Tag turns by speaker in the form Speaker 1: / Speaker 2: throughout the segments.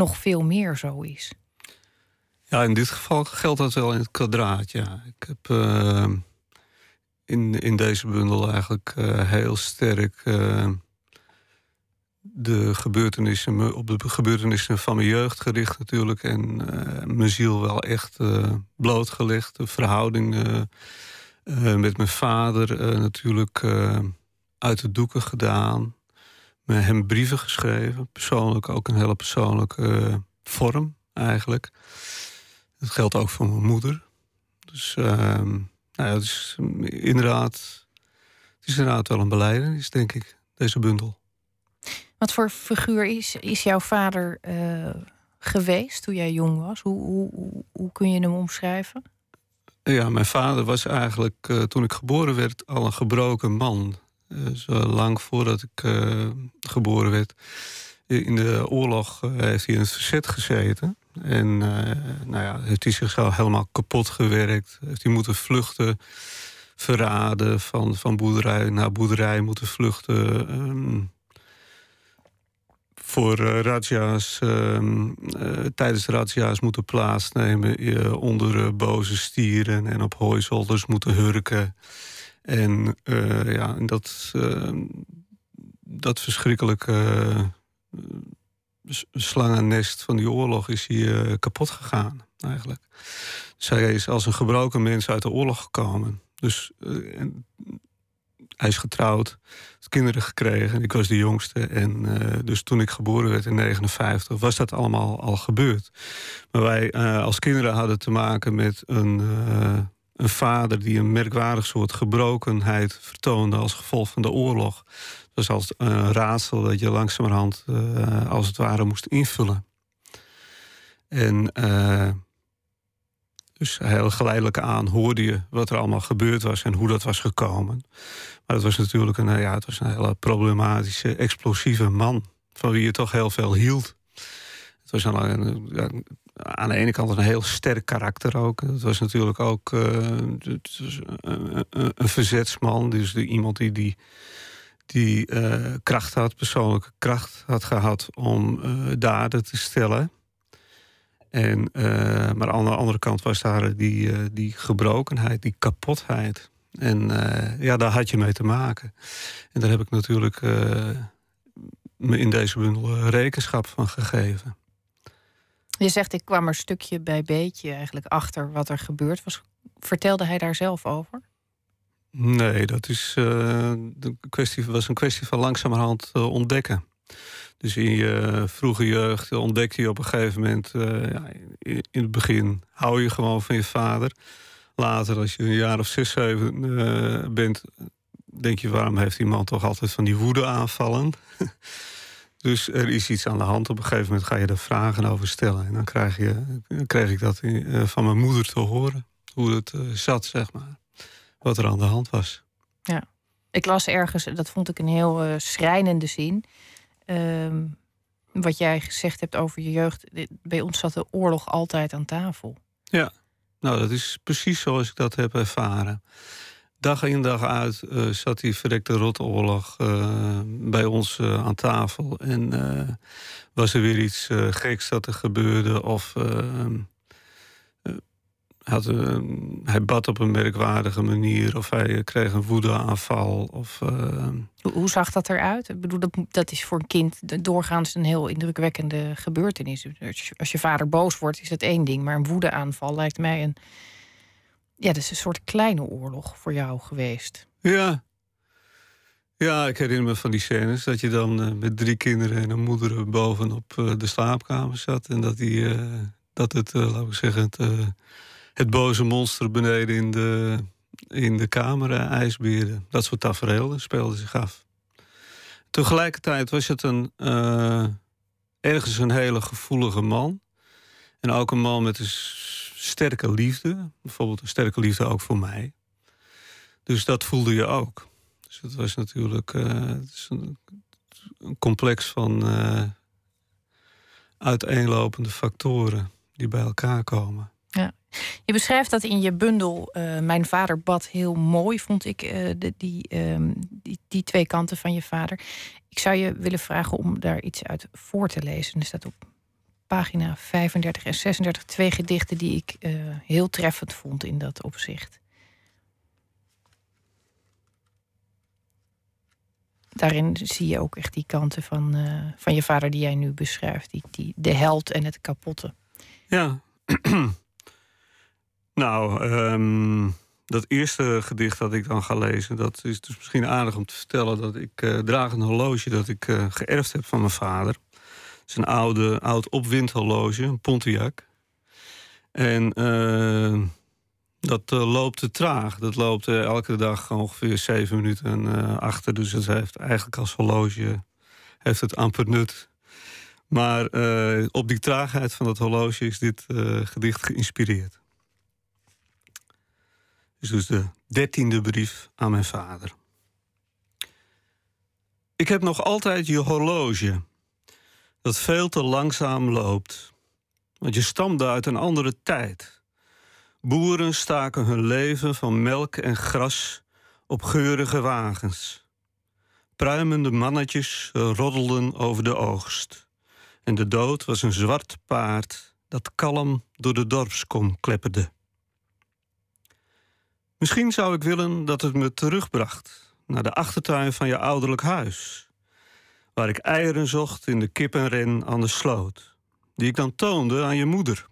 Speaker 1: nog veel meer zo is.
Speaker 2: Ja, in dit geval geldt dat wel in het kwadraat, ja. Ik heb uh, in, in deze bundel eigenlijk uh, heel sterk uh, de gebeurtenissen, op de gebeurtenissen van mijn jeugd gericht natuurlijk. En mijn ziel wel echt blootgelegd. De verhouding met mijn vader natuurlijk uit de doeken gedaan. Met hem brieven geschreven. Persoonlijk ook een hele persoonlijke vorm eigenlijk. Dat geldt ook voor mijn moeder. Dus uh, nou ja, het is inderdaad, het is inderdaad wel een beleidenis, denk ik, deze bundel.
Speaker 1: Wat voor figuur is, is jouw vader uh, geweest toen jij jong was? Hoe, hoe, hoe, kun je hem omschrijven?
Speaker 2: Ja, mijn vader was eigenlijk uh, toen ik geboren werd al een gebroken man. Uh, zo lang voordat ik geboren werd. In de oorlog heeft hij in het verzet gezeten. En uh, nou ja, heeft hij zichzelf helemaal kapot gewerkt. Heeft hij moeten vluchten, verraden, van, van boerderij naar boerderij moeten vluchten. Um, voor uh, razzia's, um, uh, tijdens de razzia's moeten plaatsnemen onder boze stieren en op hooizolders moeten hurken. En ja, dat, ehm, dat verschrikkelijke slangennest van die oorlog is hij uh, kapot gegaan, eigenlijk. Hij is als een gebroken mens uit de oorlog gekomen. Dus uh, hij is getrouwd, kinderen gekregen. Ik was de jongste. En dus toen ik geboren werd in 59, was dat allemaal al gebeurd. Maar wij als kinderen hadden te maken met een, een vader die een merkwaardig soort gebrokenheid vertoonde als gevolg van de oorlog was als een raadsel dat je langzamerhand uh, als het ware moest invullen. En uh, dus heel geleidelijk aan hoorde je wat er allemaal gebeurd was en hoe dat was gekomen. Maar het was natuurlijk een, ja, het was een hele problematische, explosieve man. Van wie je toch heel veel hield. Het was een, ja, aan de ene kant een heel sterk karakter ook. Het was natuurlijk ook was een, verzetsman. Dus iemand die, die uh, kracht had, persoonlijke kracht had gehad om uh, daden te stellen. En, maar aan de andere kant was daar die, die gebrokenheid, die kapotheid. En ja, daar had je mee te maken. En daar heb ik natuurlijk me in deze bundel rekenschap van gegeven.
Speaker 1: Je zegt, ik kwam er stukje bij beetje eigenlijk achter wat er gebeurd was. Vertelde hij daar zelf over?
Speaker 2: Nee, dat is, uh, de kwestie, was een kwestie van langzamerhand uh, ontdekken. Dus in je vroege jeugd ontdek je op een gegeven moment... Uh, ja, in, in, het begin hou je gewoon van je vader. Later, als je een jaar of zes, zeven bent... denk je, waarom heeft die man toch altijd van die woede aanvallen? dus er is iets aan de hand. Op een gegeven moment ga je er vragen over stellen. En dan krijg, je, kreeg ik dat van mijn moeder te horen. Hoe het zat, zeg maar wat er aan de hand was.
Speaker 1: Ja, ik las ergens, dat vond ik een heel uh, schrijnende zin. Uh, wat jij gezegd hebt over je jeugd. Bij ons zat de oorlog altijd aan tafel.
Speaker 2: Ja, nou dat is precies zoals ik dat heb ervaren. Dag in dag uit uh, zat die verrekte rotoorlog uh, bij ons aan tafel. En was er weer iets geks dat er gebeurde. Of ehm, had, hij bad op een merkwaardige manier of hij kreeg een woedeaanval. Of.
Speaker 1: Hoe zag dat eruit? Ik bedoel, dat, dat is voor een kind doorgaans een heel indrukwekkende gebeurtenis. Als je vader boos wordt, is dat één ding. Maar een woedeaanval lijkt mij een. Ja, dat is een soort kleine oorlog voor jou geweest.
Speaker 2: Ja. Ja, ik herinner me van die scènes dat je dan uh, met drie kinderen en een moeder bovenop uh, de slaapkamer zat. En dat, die, uh, dat het, laten we zeggen, het het boze monster beneden in de, in de kamer ijsbeerde. Dat soort tafereelen speelden zich af. Tegelijkertijd was het een, ergens een hele gevoelige man. En ook een man met een sterke liefde. Bijvoorbeeld een sterke liefde ook voor mij. Dus dat voelde je ook. Dus het was natuurlijk is een, complex van uiteenlopende factoren die bij elkaar komen.
Speaker 1: Ja. Je beschrijft dat in je bundel uh, Mijn vader bad heel mooi, vond ik, de, die, um, die, die, twee kanten van je vader. Ik zou je willen vragen om daar iets uit voor te lezen. Er staat op pagina 35 en 36 twee gedichten die ik uh, heel treffend vond in dat opzicht. Daarin zie je ook echt die kanten van, uh, van je vader die jij nu beschrijft. Die, die, de held en het kapotte.
Speaker 2: Ja. nou, um, dat eerste gedicht dat ik dan ga lezen... dat is dus misschien aardig om te vertellen... dat ik uh, draag een horloge dat ik geërfd heb van mijn vader. Is een oude, oud opwindhorloge, een Pontiac. En uh, dat loopt te traag. Dat loopt elke dag ongeveer zeven minuten achter. Dus het heeft eigenlijk als horloge heeft het amper nut. Maar op die traagheid van dat horloge is dit gedicht geïnspireerd is dus de dertiende brief aan mijn vader. Ik heb nog altijd je horloge, dat veel te langzaam loopt. Want je stamde uit een andere tijd. Boeren staken hun leven van melk en gras op geurige wagens. Pruimende mannetjes roddelden over de oogst. En de dood was een zwart paard dat kalm door de dorpskom klepperde. Misschien zou ik willen dat het me terugbracht naar de achtertuin van je ouderlijk huis, waar ik eieren zocht in de kippenren aan de sloot, die ik dan toonde aan je moeder.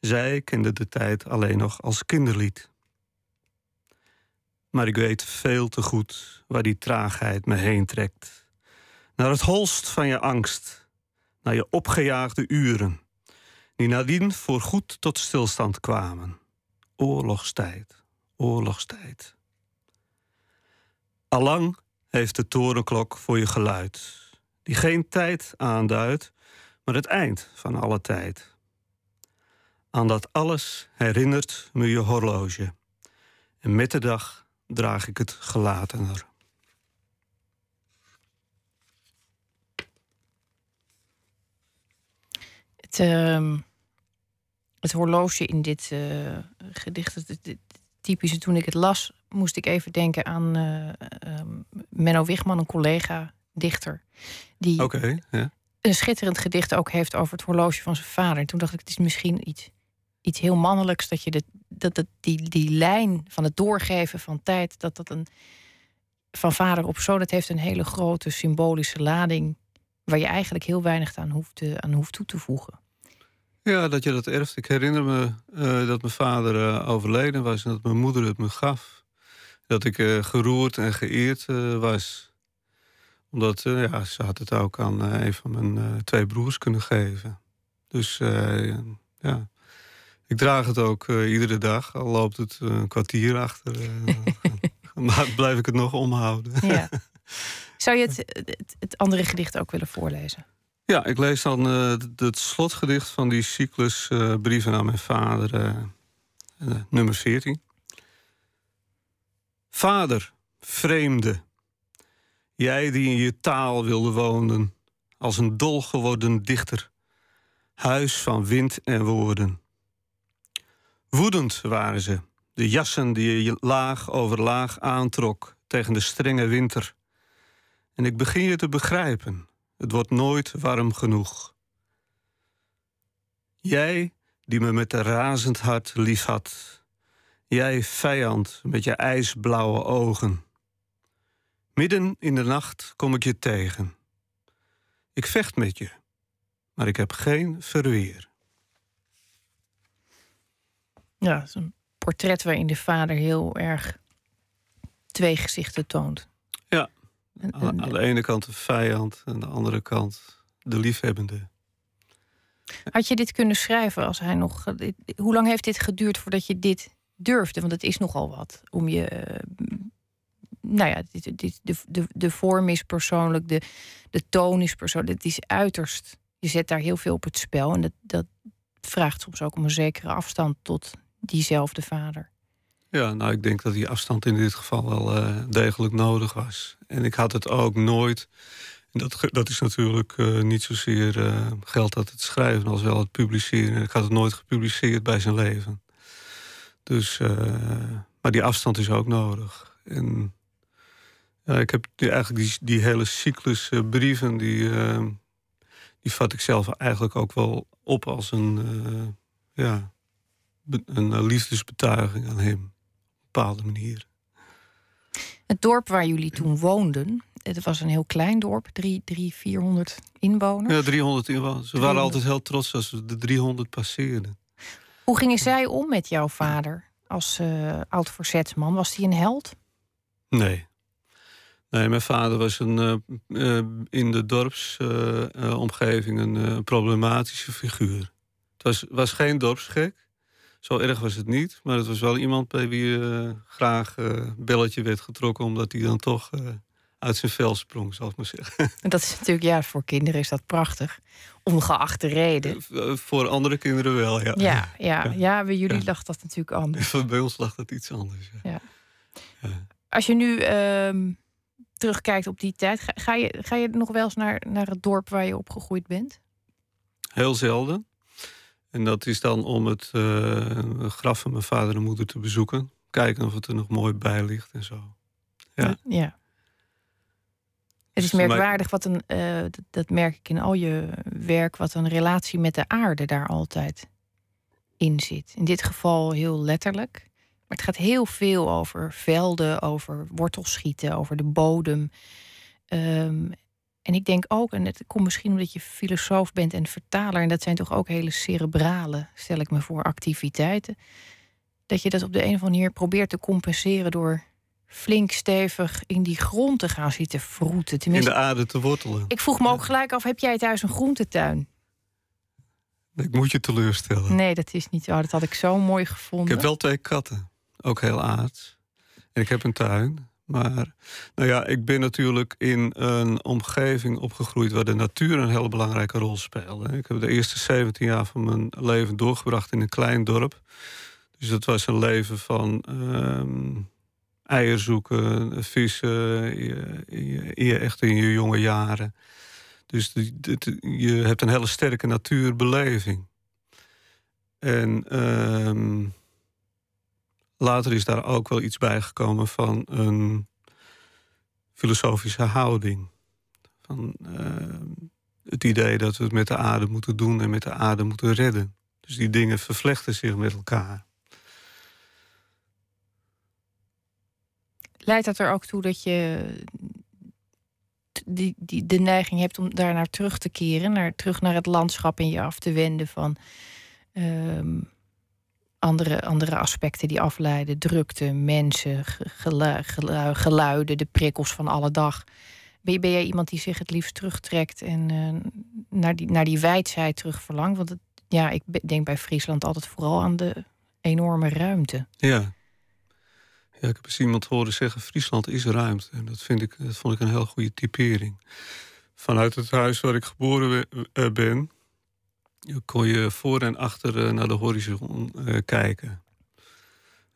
Speaker 2: Zij kende de tijd alleen nog als kinderlied. Maar ik weet veel te goed waar die traagheid me heen trekt. Naar het holst van je angst, naar je opgejaagde uren, die nadien voorgoed tot stilstand kwamen. Oorlogstijd oorlogstijd. Allang heeft de torenklok voor je geluid, die geen tijd aanduidt, maar het eind van alle tijd. Aan dat alles herinnert me je horloge, en met de dag draag ik het gelatener.
Speaker 1: Het, uh, het horloge in dit uh, gedicht, typische. Toen ik het las, moest ik even denken aan uh, Menno Wigman, een collega dichter. Die
Speaker 2: okay,
Speaker 1: een schitterend gedicht ook heeft over het horloge van zijn vader. En toen dacht ik, het is misschien iets, iets heel mannelijks dat je de, dat, dat, die, die lijn van het doorgeven van tijd, dat dat een van vader op zoon, dat heeft een hele grote symbolische lading. Waar je eigenlijk heel weinig aan hoeft, aan hoeft toe te voegen.
Speaker 2: Ja, dat je dat erft. Ik herinner me uh, dat mijn vader uh, overleden was en dat mijn moeder het me gaf. Dat ik uh, geroerd en geëerd was. Omdat ja, ze had het ook aan een van mijn twee broers kunnen geven. Dus ja, ik draag het ook iedere dag. Al loopt het een kwartier achter. maar blijf ik het nog omhouden. Ja.
Speaker 1: Zou je het, het, het andere gedicht ook willen voorlezen?
Speaker 2: Ja, ik lees dan uh, het slotgedicht van die cyclus uh, Brieven aan mijn vader, uh, nummer 14. Vader, vreemde, jij die in je taal wilde wonen, als een dol geworden dichter, huis van wind en woorden. Woedend waren ze, de jassen die je laag over laag aantrok tegen de strenge winter. En ik begin je te begrijpen het wordt nooit warm genoeg. Jij die me met een razend hart lief had. Jij vijand met je ijsblauwe ogen. Midden in de nacht kom ik je tegen. Ik vecht met je, maar ik heb geen verweer.
Speaker 1: Ja, het is een portret waarin de vader heel erg twee gezichten toont.
Speaker 2: Aan, de ene kant de vijand, aan de andere kant de liefhebbende.
Speaker 1: Had je dit kunnen schrijven als hij nog. Hoe lang heeft dit geduurd voordat je dit durfde? Want het is nogal wat om je. Eh, nou ja, dit, dit, de, de, de vorm is persoonlijk, de, de toon is persoonlijk. Het is uiterst. Je zet daar heel veel op het spel. En dat, dat vraagt soms ook om een zekere afstand tot diezelfde vader.
Speaker 2: Ja, nou, ik denk dat die afstand in dit geval wel uh, degelijk nodig was. En ik had het ook nooit. Dat, dat is natuurlijk uh, niet zozeer uh, geldt dat het schrijven als wel het publiceren. Ik had het nooit gepubliceerd bij zijn leven. Dus, maar die afstand is ook nodig. En ik heb eigenlijk die, die hele cyclus brieven, die, die vat ik zelf eigenlijk ook wel op als een, ja, een liefdesbetuiging aan hem. Bepaalde manier.
Speaker 1: Het dorp waar jullie toen woonden, het was een heel klein dorp, drie, drie 400 inwoners.
Speaker 2: Ja, 300 inwoners. Ze waren altijd heel trots als we de 300 passeerden.
Speaker 1: Hoe gingen zij om met jouw vader als uh, oud verzetsman? Was hij een held?
Speaker 2: Nee. Nee, mijn vader was een, uh, in de dorpsomgeving een problematische figuur. Het was, was geen dorpsgek. Zo erg was het niet. Maar het was wel iemand bij wie graag belletje werd getrokken... omdat hij dan toch uit zijn vel sprong, zal ik maar zeggen.
Speaker 1: En dat is natuurlijk, ja, voor kinderen is dat prachtig. Ongeacht de reden.
Speaker 2: Voor andere kinderen wel, ja.
Speaker 1: Ja, ja, ja. bij jullie lag dat natuurlijk anders.
Speaker 2: Bij ons lag dat iets anders. Ja.
Speaker 1: Als je nu uh, terugkijkt op die tijd, ga, ga, je, ga je nog wel eens naar, naar het dorp waar je opgegroeid bent?
Speaker 2: Heel zelden. En dat is dan om het uh, graf van mijn vader en moeder te bezoeken. Kijken of het er nog mooi bij ligt en zo. Ja.
Speaker 1: ja. Het is merkwaardig wat een, uh, dat merk ik in al je werk, wat een relatie met de aarde daar altijd in zit. In dit geval heel letterlijk. Maar het gaat heel veel over velden, over wortelschieten, over de bodem. Um, en ik denk ook, en het komt misschien omdat je filosoof bent en vertaler, en dat zijn toch ook hele cerebrale, stel ik me voor, activiteiten. Dat je dat op de een of andere manier probeert te compenseren door flink stevig in die grond te gaan zitten vroeten.
Speaker 2: Tenminste, in de aarde te wortelen.
Speaker 1: Ik vroeg me ook gelijk af, heb jij thuis een groentetuin?
Speaker 2: Ik moet je teleurstellen.
Speaker 1: Nee, dat is niet zo. Dat had ik zo mooi gevonden.
Speaker 2: Ik heb wel twee katten. Ook heel aards. En ik heb een tuin. Maar nou ja, ik ben natuurlijk in een omgeving opgegroeid... waar de natuur een hele belangrijke rol speelde. Ik heb de eerste 17 jaar van mijn leven doorgebracht in een klein dorp. Dus dat was een leven van... Ehm, eieren zoeken, vissen, je, echt in je jonge jaren. Dus je hebt een hele sterke natuurbeleving. En uh, later is daar ook wel iets bijgekomen van een filosofische houding. Van uh, het idee dat we het met de aarde moeten doen en met de aarde moeten redden. Dus die dingen vervlechten zich met elkaar.
Speaker 1: leidt dat er ook toe dat je die, die, de neiging hebt om daar naar terug te keren, naar, terug naar het landschap en je af te wenden van um, andere, andere aspecten die afleiden, drukte, mensen, geluiden, de prikkels van alle dag. Ben, ben jij iemand die zich het liefst terugtrekt en uh, naar, die, naar die wijdheid terug verlangt? Want ja, ik denk bij Friesland altijd vooral aan de enorme ruimte.
Speaker 2: Ja, ja, ik heb eens iemand horen zeggen: Friesland is ruimte. En dat, vind ik, dat vond ik een heel goede typering. Vanuit het huis waar ik geboren eh, ben, kon je voor en achter eh, naar de horizon uh, kijken.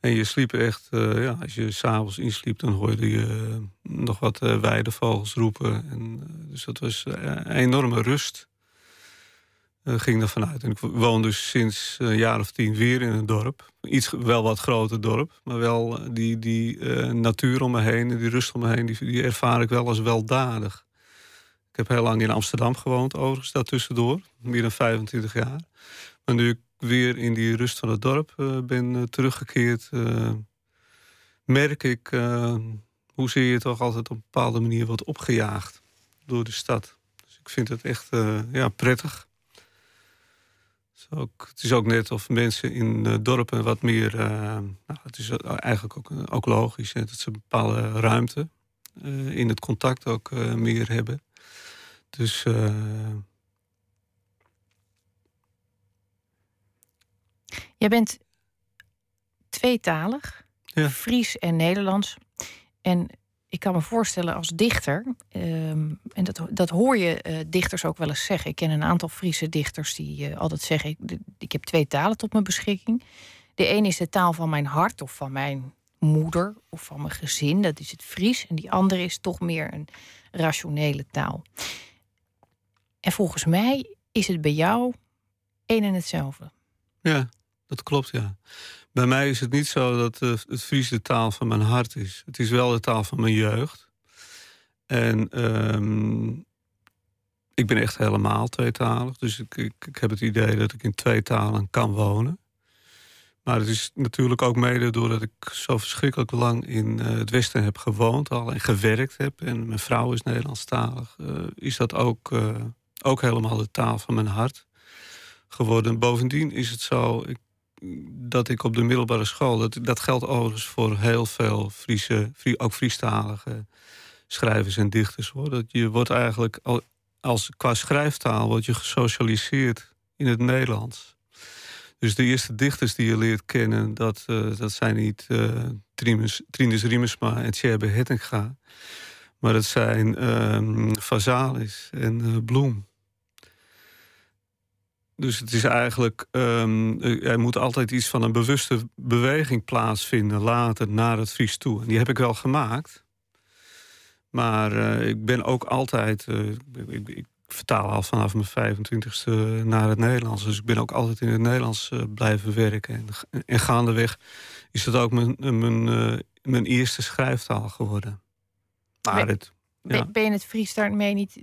Speaker 2: En je sliep echt, uh, ja, als je s'avonds insliep, dan hoorde je nog wat weidevogels roepen. En, dus dat was een enorme rust. Ging er vanuit. En ik woon dus sinds een jaar of tien weer in een dorp. Iets wel wat groter dorp, maar wel eh, die, die natuur om me heen en die rust om me heen, die, die, ervaar ik wel als weldadig. Ik heb heel lang in Amsterdam gewoond, overigens, daar tussendoor, meer dan 25 jaar. Maar nu ik weer in die rust van het dorp uh, ben teruggekeerd, merk ik hoezeer je toch altijd op een bepaalde manier wordt opgejaagd door de stad. Dus ik vind het echt ja, prettig ook, het is ook net of mensen in dorpen wat meer. Uh, nou, het is eigenlijk ook, logisch dat ze een bepaalde ruimte uh, in het contact ook uh, meer hebben. Dus.
Speaker 1: Jij bent tweetalig, ja. Fries en Nederlands. En ik kan me voorstellen als dichter, um, en dat, dat hoor je uh, dichters ook wel eens zeggen. Ik ken een aantal Friese dichters die uh, altijd zeggen: ik, ik, heb twee talen tot mijn beschikking. De een is de taal van mijn hart of van mijn moeder of van mijn gezin, dat is het Fries. En die andere is toch meer een rationele taal. En volgens mij is het bij jou één en hetzelfde.
Speaker 2: Ja, dat klopt, ja. Bij mij is het niet zo dat uh, het Fries de taal van mijn hart is. Het is wel de taal van mijn jeugd. En um, ik ben echt helemaal tweetalig. Dus ik, ik, heb het idee dat ik in twee talen kan wonen. Maar het is natuurlijk ook mede doordat ik zo verschrikkelijk lang in uh, het Westen heb gewoond al en gewerkt heb. En mijn vrouw is Nederlandstalig. Uh, is dat ook, ook helemaal de taal van mijn hart geworden. Bovendien is het zo ik, dat ik op de middelbare school, dat, dat geldt overigens voor heel veel Friese, ook Friestalige schrijvers en dichters. Hoor. Dat je wordt eigenlijk als qua schrijftaal wordt je gesocialiseerd in het Nederlands. Dus de eerste dichters die je leert kennen, dat, uh, dat zijn niet uh, Trines Riemersma en Tjerbe Hettinga. Maar dat zijn um, Vazalis en uh, Bloem. Dus het is eigenlijk, um, er moet altijd iets van een bewuste beweging plaatsvinden later naar het Fries toe. En die heb ik wel gemaakt. Maar uh, ik ben ook altijd, uh, ik, ik, vertaal al vanaf mijn 25ste naar het Nederlands. Dus ik ben ook altijd in het Nederlands uh, blijven werken. En, en gaandeweg is dat ook mijn, mijn, mijn eerste schrijftaal geworden.
Speaker 1: Maar het, ja. Ben je het Fries daarmee niet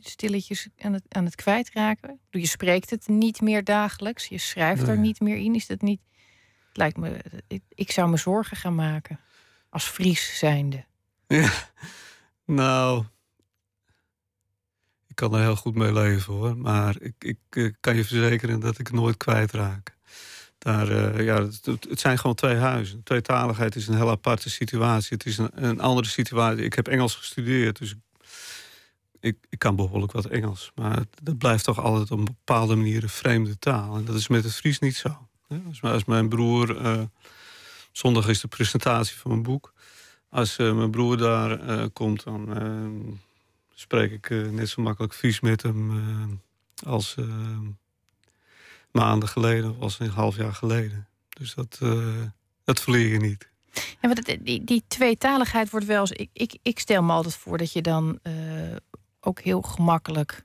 Speaker 1: stilletjes aan het, aan het kwijtraken? Je spreekt het niet meer dagelijks, je schrijft er niet meer in. Is dat niet. Het lijkt me, ik, ik zou me zorgen gaan maken als Fries zijnde.
Speaker 2: Ja. Nou, ik kan er heel goed mee leven hoor. Maar ik, ik, ik kan je verzekeren dat ik nooit kwijtraak. Daar, uh, ja, het, zijn gewoon twee huizen. Tweetaligheid is een heel aparte situatie. Het is een, een andere situatie. Ik heb Engels gestudeerd, dus ik, ik kan behoorlijk wat Engels. Maar dat blijft toch altijd op een bepaalde manier een vreemde taal. En dat is met het Fries niet zo. Als, als mijn broer... Uh, zondag is de presentatie van mijn boek. Als uh, mijn broer daar komt, dan spreek ik net zo makkelijk Fries met hem als maanden geleden of als een half jaar geleden. Dus dat, dat verleer je niet.
Speaker 1: Ja, maar die, die tweetaligheid wordt wel eens. Ik, ik, ik stel me altijd voor dat je dan ook heel gemakkelijk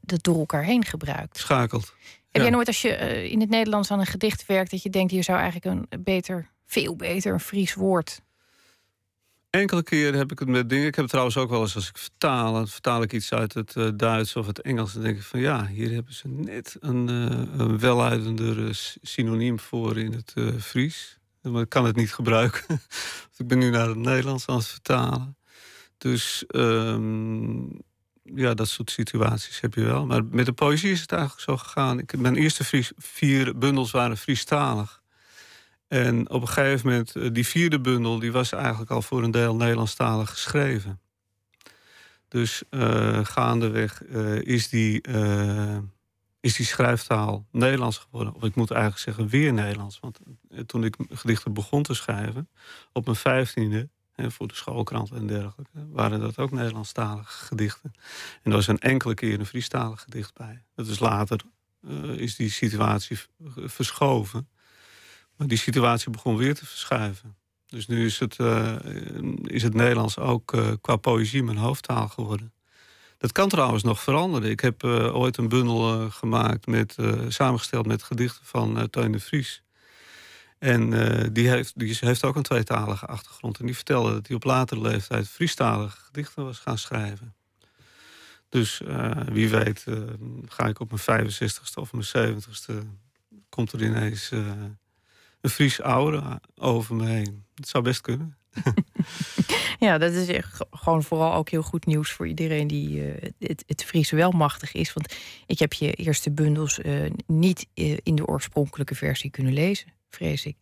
Speaker 1: dat door elkaar heen gebruikt.
Speaker 2: Schakelt.
Speaker 1: Heb jij nooit als je in het Nederlands aan een gedicht werkt, dat je denkt, hier zou eigenlijk een beter, veel beter een Fries woord
Speaker 2: Enkele keren heb ik het met dingen. Ik heb het trouwens ook wel eens als ik vertaal. Dan vertaal ik iets uit het uh, Duits of het Engels. Dan denk ik van ja, hier hebben ze net een, uh, een weluidender synoniem voor in het Fries. Maar ik kan het niet gebruiken. ik ben nu naar het Nederlands aan het vertalen. Dus um, ja, dat soort situaties heb je wel. Maar met de poëzie is het eigenlijk zo gegaan. Ik, mijn eerste Fries, vier bundels waren Friestalig. En op een gegeven moment, eh, die vierde bundel, die was eigenlijk al voor een deel Nederlandstalig geschreven. Dus uh, gaandeweg uh, is, die, is die schrijftaal Nederlands geworden. Of ik moet eigenlijk zeggen weer Nederlands. Want toen ik gedichten begon te schrijven, op mijn vijftiende, voor de schoolkrant en dergelijke, waren dat ook Nederlandstalige gedichten. En er was een enkele keer een Friestalig gedicht bij. Dat is later, is die situatie verschoven. Maar die situatie begon weer te verschuiven. Dus nu is het, uh, is het Nederlands ook uh, qua poëzie mijn hoofdtaal geworden. Dat kan trouwens nog veranderen. Ik heb uh, ooit een bundel gemaakt met, samengesteld met gedichten van Teun de Vries. En die, heeft, die heeft ook een tweetalige achtergrond. En die vertelde dat hij op latere leeftijd Friestalige gedichten was gaan schrijven. Dus wie weet ga ik op mijn 65ste of mijn 70ste... komt er ineens een Fries aura over me heen. Dat zou best kunnen.
Speaker 1: ja, dat is gewoon vooral ook heel goed nieuws voor iedereen die uh, het, het Fries wel machtig is. Want ik heb je eerste bundels uh, niet uh, in de oorspronkelijke versie kunnen lezen, vrees ik.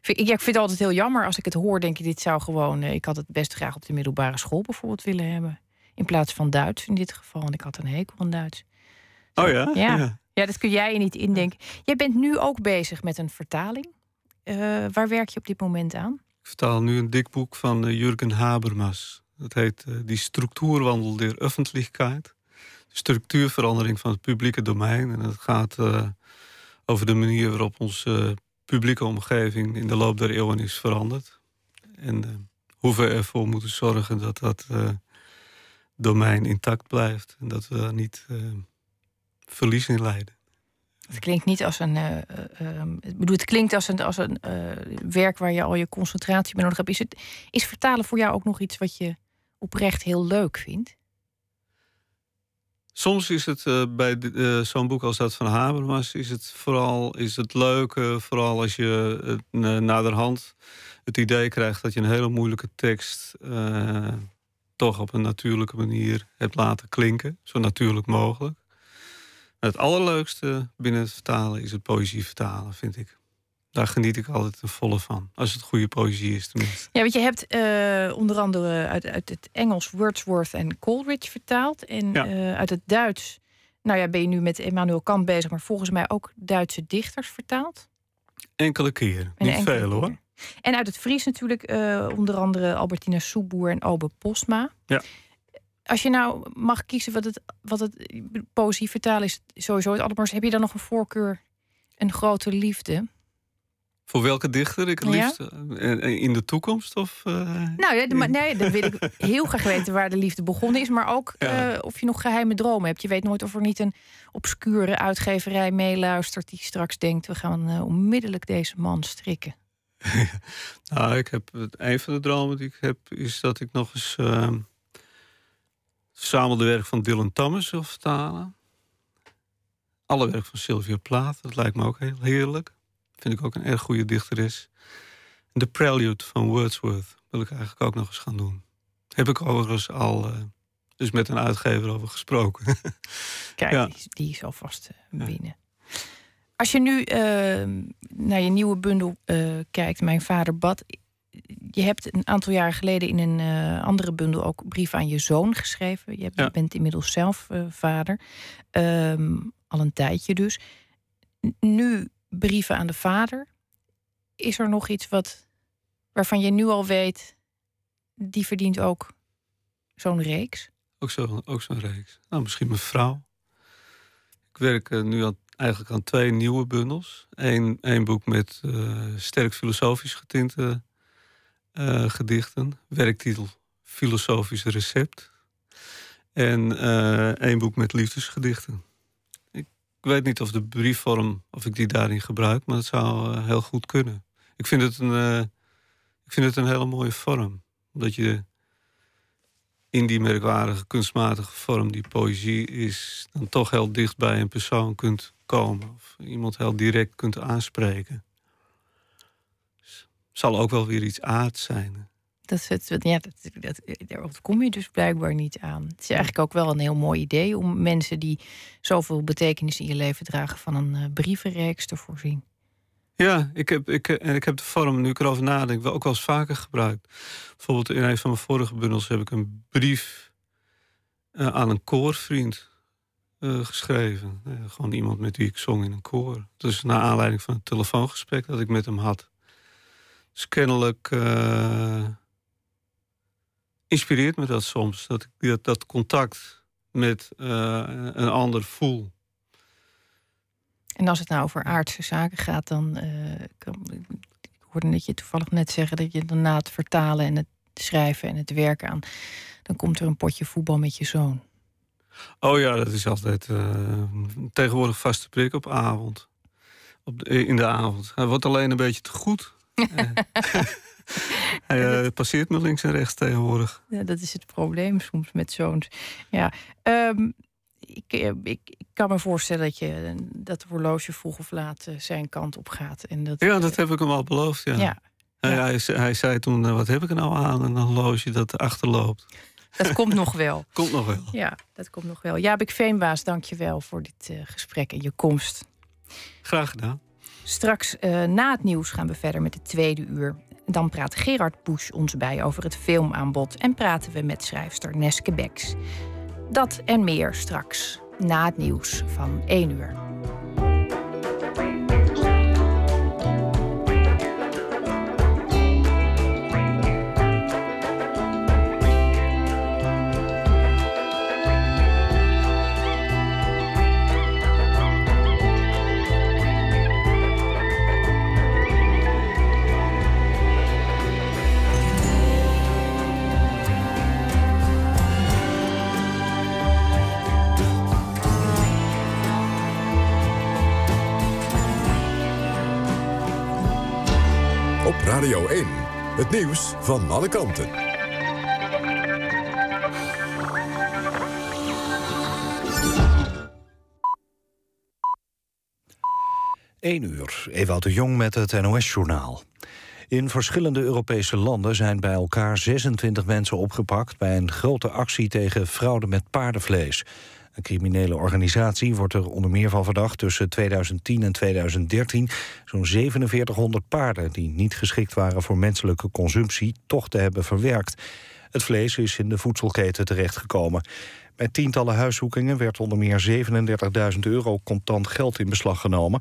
Speaker 1: Ik, ik vind het altijd heel jammer als ik het hoor, denk ik, dit zou gewoon. ik had het best graag op de middelbare school bijvoorbeeld willen hebben. In plaats van Duits in dit geval. Want ik had een hekel aan Duits.
Speaker 2: Oh ja?
Speaker 1: Ja, ja. ja dat kun jij niet indenken. Jij bent nu ook bezig met een vertaling. Uh, waar werk je op dit moment aan?
Speaker 2: Ik vertaal nu een dik boek van uh, Jurgen Habermas. Dat heet uh, Die Structuurwandel der Öffentlichkeit. De structuurverandering van het publieke domein. En het gaat over de manier waarop onze publieke omgeving in de loop der eeuwen is veranderd. En hoe we ervoor moeten zorgen dat dat domein intact blijft. En dat we daar niet verlies in leiden.
Speaker 1: Het klinkt niet als een. Uh, bedoel, het klinkt als een, als een uh, werk waar je al je concentratie bij nodig hebt. Is, het, is vertalen voor jou ook nog iets wat je oprecht heel leuk vindt?
Speaker 2: Soms is het bij zo'n boek als dat van Habermas... is het vooral is het leuke, vooral als je naderhand het idee krijgt... dat je een hele moeilijke tekst toch op een natuurlijke manier hebt laten klinken. Zo natuurlijk mogelijk. Het allerleukste binnen het vertalen is het poëzie vertalen, vind ik. Daar geniet ik altijd de volle van. Als het goede poëzie is tenminste.
Speaker 1: Ja, want je hebt uh, onder andere uit, uit, het Engels Wordsworth en Coleridge vertaald. En ja. uh, uit het Duits, nou ja, ben je nu met Emmanuel Kant bezig... maar volgens mij ook Duitse dichters vertaald?
Speaker 2: Enkele keren, niet enkele veel hoor.
Speaker 1: En uit het Fries natuurlijk uh, onder andere Albertina Soeboer en Obe Postma.
Speaker 2: Ja.
Speaker 1: Als je nou mag kiezen wat het, wat het poëzie vertalen is, sowieso het allermooiste. Heb je dan nog een voorkeur, een grote liefde?
Speaker 2: Voor welke dichter ik het liefst in de toekomst? Of, uh,
Speaker 1: nou ja, nee, dan wil ik heel graag weten waar de liefde begonnen is. Maar ook ja. uh, of je nog geheime dromen hebt. Je weet nooit of er niet een obscure uitgeverij meeluistert die straks denkt: we gaan uh, onmiddellijk deze man strikken.
Speaker 2: nou, ik heb een van de dromen die ik heb, is dat ik nog eens uh, verzamelde werk van Dylan Thomas wil vertalen. Alle werk van Sylvia Plath, dat lijkt me ook heel heerlijk. Vind ik ook een erg goede dichteres. De Prelude van Wordsworth wil ik eigenlijk ook nog eens gaan doen. Heb ik overigens al uh, dus met een uitgever over gesproken.
Speaker 1: Kijk, ja. die, die, is alvast uh, binnen. Ja. Als je nu uh, naar je nieuwe bundel kijkt, Mijn Vader Bad. Je hebt een aantal jaren geleden in een andere bundel ook brief aan je zoon geschreven. Je, hebt, ja. je bent inmiddels zelf vader. Um, al een tijdje dus. Nu brieven aan de vader. Is er nog iets wat, waarvan je nu al weet, die verdient ook zo'n reeks?
Speaker 2: Ook zo'n ook zo'n reeks. Nou, misschien mijn vrouw. Ik werk uh, nu aan, eigenlijk aan twee nieuwe bundels. Eén, één boek met sterk filosofisch getinte uh, gedichten. Werktitel Filosofisch Recept. En één boek met liefdesgedichten. Ik weet niet of de briefvorm, of ik die daarin gebruik, maar het zou uh, heel goed kunnen. Ik vind het een, ik vind het een hele mooie vorm. Omdat je in die merkwaardige, kunstmatige vorm die poëzie is, dan toch heel dicht bij een persoon kunt komen. Of iemand heel direct kunt aanspreken. Zal ook wel weer iets aards zijn.
Speaker 1: Dat, het, ja, dat, dat, daar kom je dus blijkbaar niet aan. Het is eigenlijk ook wel een heel mooi idee om mensen die zoveel betekenis in je leven dragen van een uh, brievenreeks te voorzien.
Speaker 2: Ja, ik heb, ik, en ik heb de vorm, nu ik erover nadenk, wel ook wel eens vaker gebruikt. Bijvoorbeeld in een van mijn vorige bundels heb ik een brief uh, aan een koorvriend uh, geschreven. gewoon iemand met wie ik zong in een koor. Dus naar aanleiding van een telefoongesprek dat ik met hem had. Dus kennelijk inspireert me dat soms. Dat ik dat, dat contact met uh, een ander voel.
Speaker 1: En als het nou over aardse zaken gaat, dan. Uh, ik hoorde net je toevallig net zeggen dat je dan na het vertalen en het schrijven en het werken aan. dan komt er een potje voetbal met je zoon.
Speaker 2: Oh ja, dat is altijd tegenwoordig vaste prik op avond. Op de, in de avond. Hij wordt alleen een beetje te goed. Hij uh, passeert me links en rechts tegenwoordig.
Speaker 1: Ja, dat is het probleem soms met zoons. Ja, um, ik, eh, ik, ik, kan me voorstellen dat, je, dat de horloge vroeg of laat uh, zijn kant op gaat. En dat,
Speaker 2: ja, dat heb ik hem al beloofd. Ja. ja. Hij, ja. Hij, hij, zei toen: Wat heb ik er nou aan? Een horloge dat achterloopt.
Speaker 1: Dat komt nog wel.
Speaker 2: komt nog wel.
Speaker 1: Ja, dat komt nog wel. Jaap Veenbaas, dank je wel voor dit uh, gesprek en je komst.
Speaker 2: Graag gedaan.
Speaker 1: Straks uh, na het nieuws gaan we verder met de tweede uur. Dan praat Gerard Busch ons bij over het filmaanbod en praten we met schrijfster Neske Beks. Dat en meer straks na het nieuws van 1 uur.
Speaker 3: Nieuws van alle kanten.
Speaker 4: Eén uur, Ewout de Jong met het NOS-journaal. In verschillende Europese landen zijn bij elkaar 26 mensen opgepakt... bij een grote actie tegen fraude met paardenvlees. Een criminele organisatie wordt er onder meer van verdacht... tussen 2010 en 2013 zo'n 4700 paarden... die niet geschikt waren voor menselijke consumptie... toch te hebben verwerkt. Het vlees is in de voedselketen terechtgekomen. Bij tientallen huiszoekingen werd onder meer 37.000 euro contant geld in beslag genomen.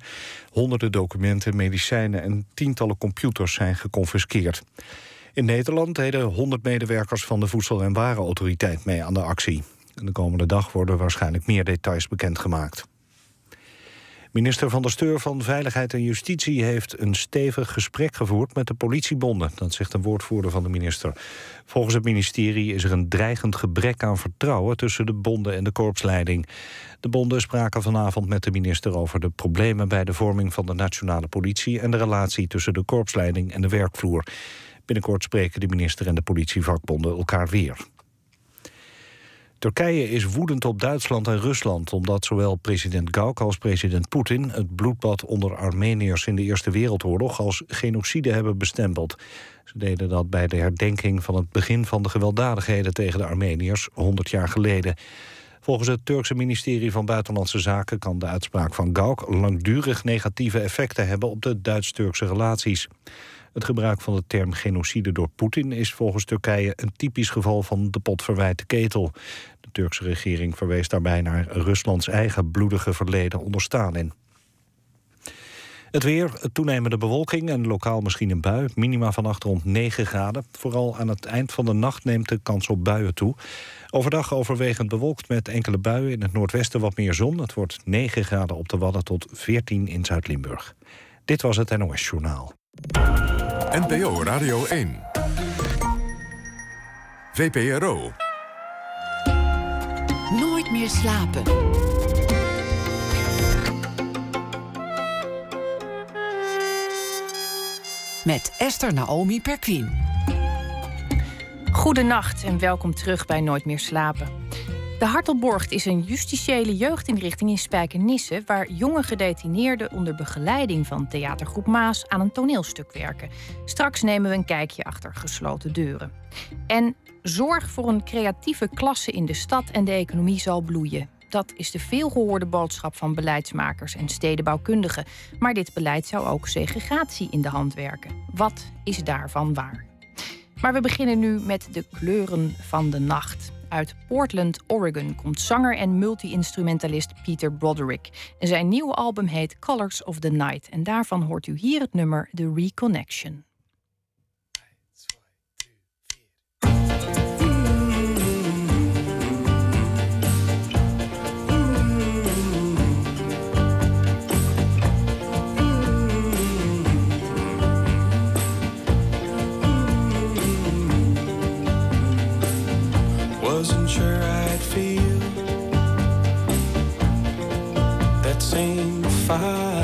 Speaker 4: Honderden documenten, medicijnen en tientallen computers zijn geconfiskeerd. In Nederland deden 100 medewerkers van de Voedsel- en Warenautoriteit mee aan de actie. De komende dag worden waarschijnlijk meer details bekendgemaakt. Minister van der Steur van Veiligheid en Justitie heeft een stevig gesprek gevoerd met de politiebonden. Dat zegt een woordvoerder van de minister. Volgens het ministerie is er een dreigend gebrek aan vertrouwen tussen de bonden en de korpsleiding. De bonden spraken vanavond met de minister over de problemen bij de vorming van de nationale politie en de relatie tussen de korpsleiding en de werkvloer. Binnenkort spreken de minister en de politievakbonden elkaar weer. Turkije is woedend op Duitsland en Rusland... omdat zowel president Gauck als president Poetin... het bloedbad onder Armeniërs in de Eerste Wereldoorlog... als genocide hebben bestempeld. Ze deden dat bij de herdenking van het begin van de gewelddadigheden... tegen de Armeniërs 100 jaar geleden. Volgens het Turkse ministerie van Buitenlandse Zaken... kan de uitspraak van Gauck langdurig negatieve effecten hebben... op de Duits-Turkse relaties. Het gebruik van de term genocide door Poetin is volgens Turkije een typisch geval van de pot verwijte ketel. De Turkse regering verwees daarbij naar Ruslands eigen bloedige verleden onder Stalin. Het weer, toenemende bewolking en lokaal misschien een bui. Minima vannacht rond 9 graden. Vooral aan het eind van de nacht neemt de kans op buien toe. Overdag overwegend bewolkt met enkele buien. In het noordwesten wat meer zon. Het wordt 9 graden op de Wadden tot 14 in Zuid-Limburg. Dit was het NOS Journaal.
Speaker 3: NPO Radio 1. VPRO.
Speaker 5: Nooit meer slapen. Met Esther Naomi Perquin.
Speaker 1: Goedenacht en welkom terug bij Nooit meer slapen. De Hartelborgt is een justitiële jeugdinrichting in Spijkenisse... waar jonge gedetineerden onder begeleiding van theatergroep Maas... aan een toneelstuk werken. Straks nemen we een kijkje achter gesloten deuren. En zorg voor een creatieve klasse in de stad en de economie zal bloeien. Dat is de veelgehoorde boodschap van beleidsmakers en stedenbouwkundigen. Maar dit beleid zou ook segregatie in de hand werken. Wat is daarvan waar? Maar we beginnen nu met de kleuren van de nacht. Uit Portland, Oregon komt zanger en multi-instrumentalist Peter Broderick. En zijn nieuwe album heet Colors of the Night. En daarvan hoort u hier het nummer The Reconnection.
Speaker 6: Wasn't sure I'd feel that same fire.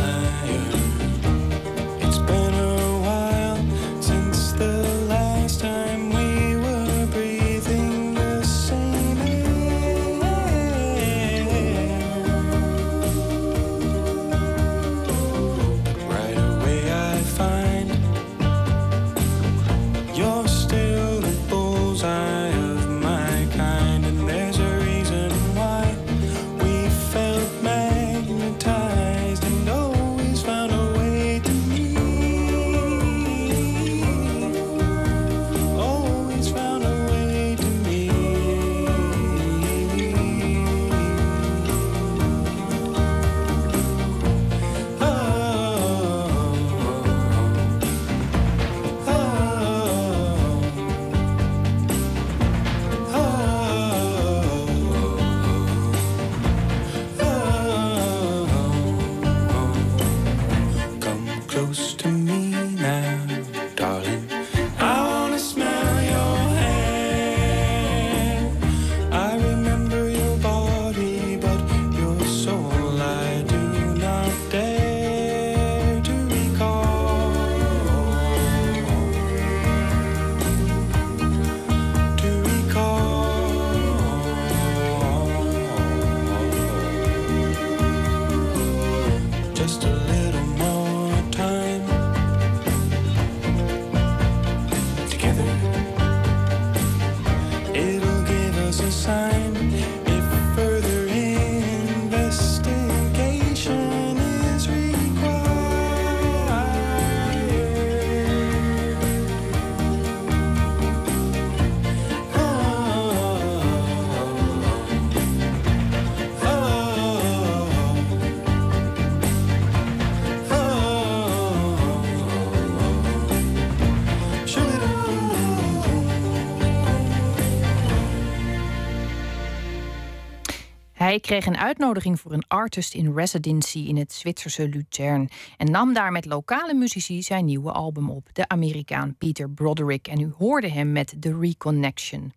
Speaker 1: Hij kreeg een uitnodiging voor een artist in residency in het Zwitserse Luzern en nam daar met lokale muzici zijn nieuwe album op, de Amerikaan Peter Broderick. En u hoorde hem met The Reconnection.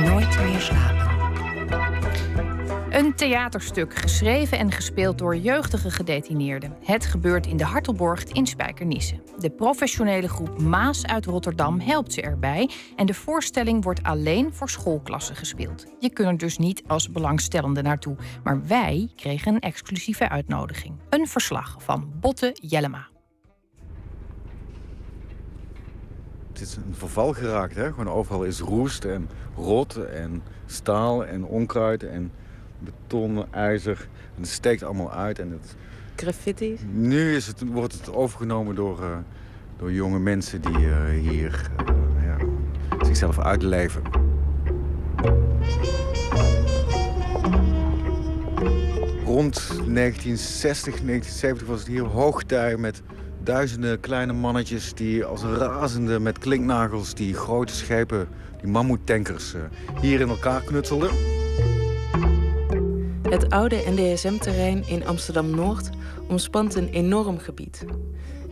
Speaker 5: Nooit meer slapen.
Speaker 1: Een theaterstuk, geschreven en gespeeld door jeugdige gedetineerden. Het gebeurt in de Hartelborg in Spijkenisse. De professionele groep Maas uit Rotterdam helpt ze erbij... en de voorstelling wordt alleen voor schoolklassen gespeeld. Je kunt er dus niet als belangstellende naartoe. Maar wij kregen een exclusieve uitnodiging. Een verslag van Botte Jellema.
Speaker 7: Het is een verval geraakt. Hè? Gewoon overal is roest en rot en staal en onkruid en beton, ijzer. En het steekt allemaal uit. En het,
Speaker 8: Graffiti.
Speaker 7: nu is het, wordt het overgenomen door, eh, door jonge mensen die eh, hier eh, ja, zichzelf uitleven. Rond 1960, 1970 was het hier hoogtij met duizenden kleine mannetjes die als razende met klinknagels die grote schepen, die mammoetankers, eh, hier in elkaar knutselden.
Speaker 8: Het oude NDSM-terrein in Amsterdam-Noord omspant een enorm gebied.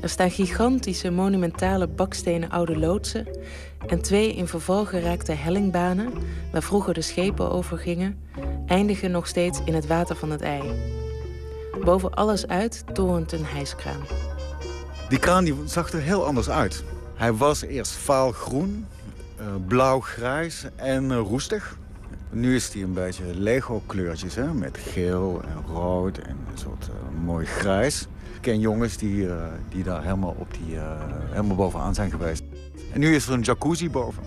Speaker 8: Er staan gigantische monumentale bakstenen oude loodsen en twee in verval geraakte hellingbanen, waar vroeger de schepen over gingen, eindigen nog steeds in het water van het IJ. Boven alles uit torent een hijskraan.
Speaker 7: Die kraan die zag er heel anders uit. Hij was eerst vaalgroen, eh, blauw-grijs en eh, roestig. Nu is hij een beetje Lego-kleurtjes, hè? met geel en rood en een soort eh, mooi grijs. Ik ken jongens die, eh, die daar helemaal, op die, eh, helemaal bovenaan zijn geweest. En nu is er een jacuzzi boven.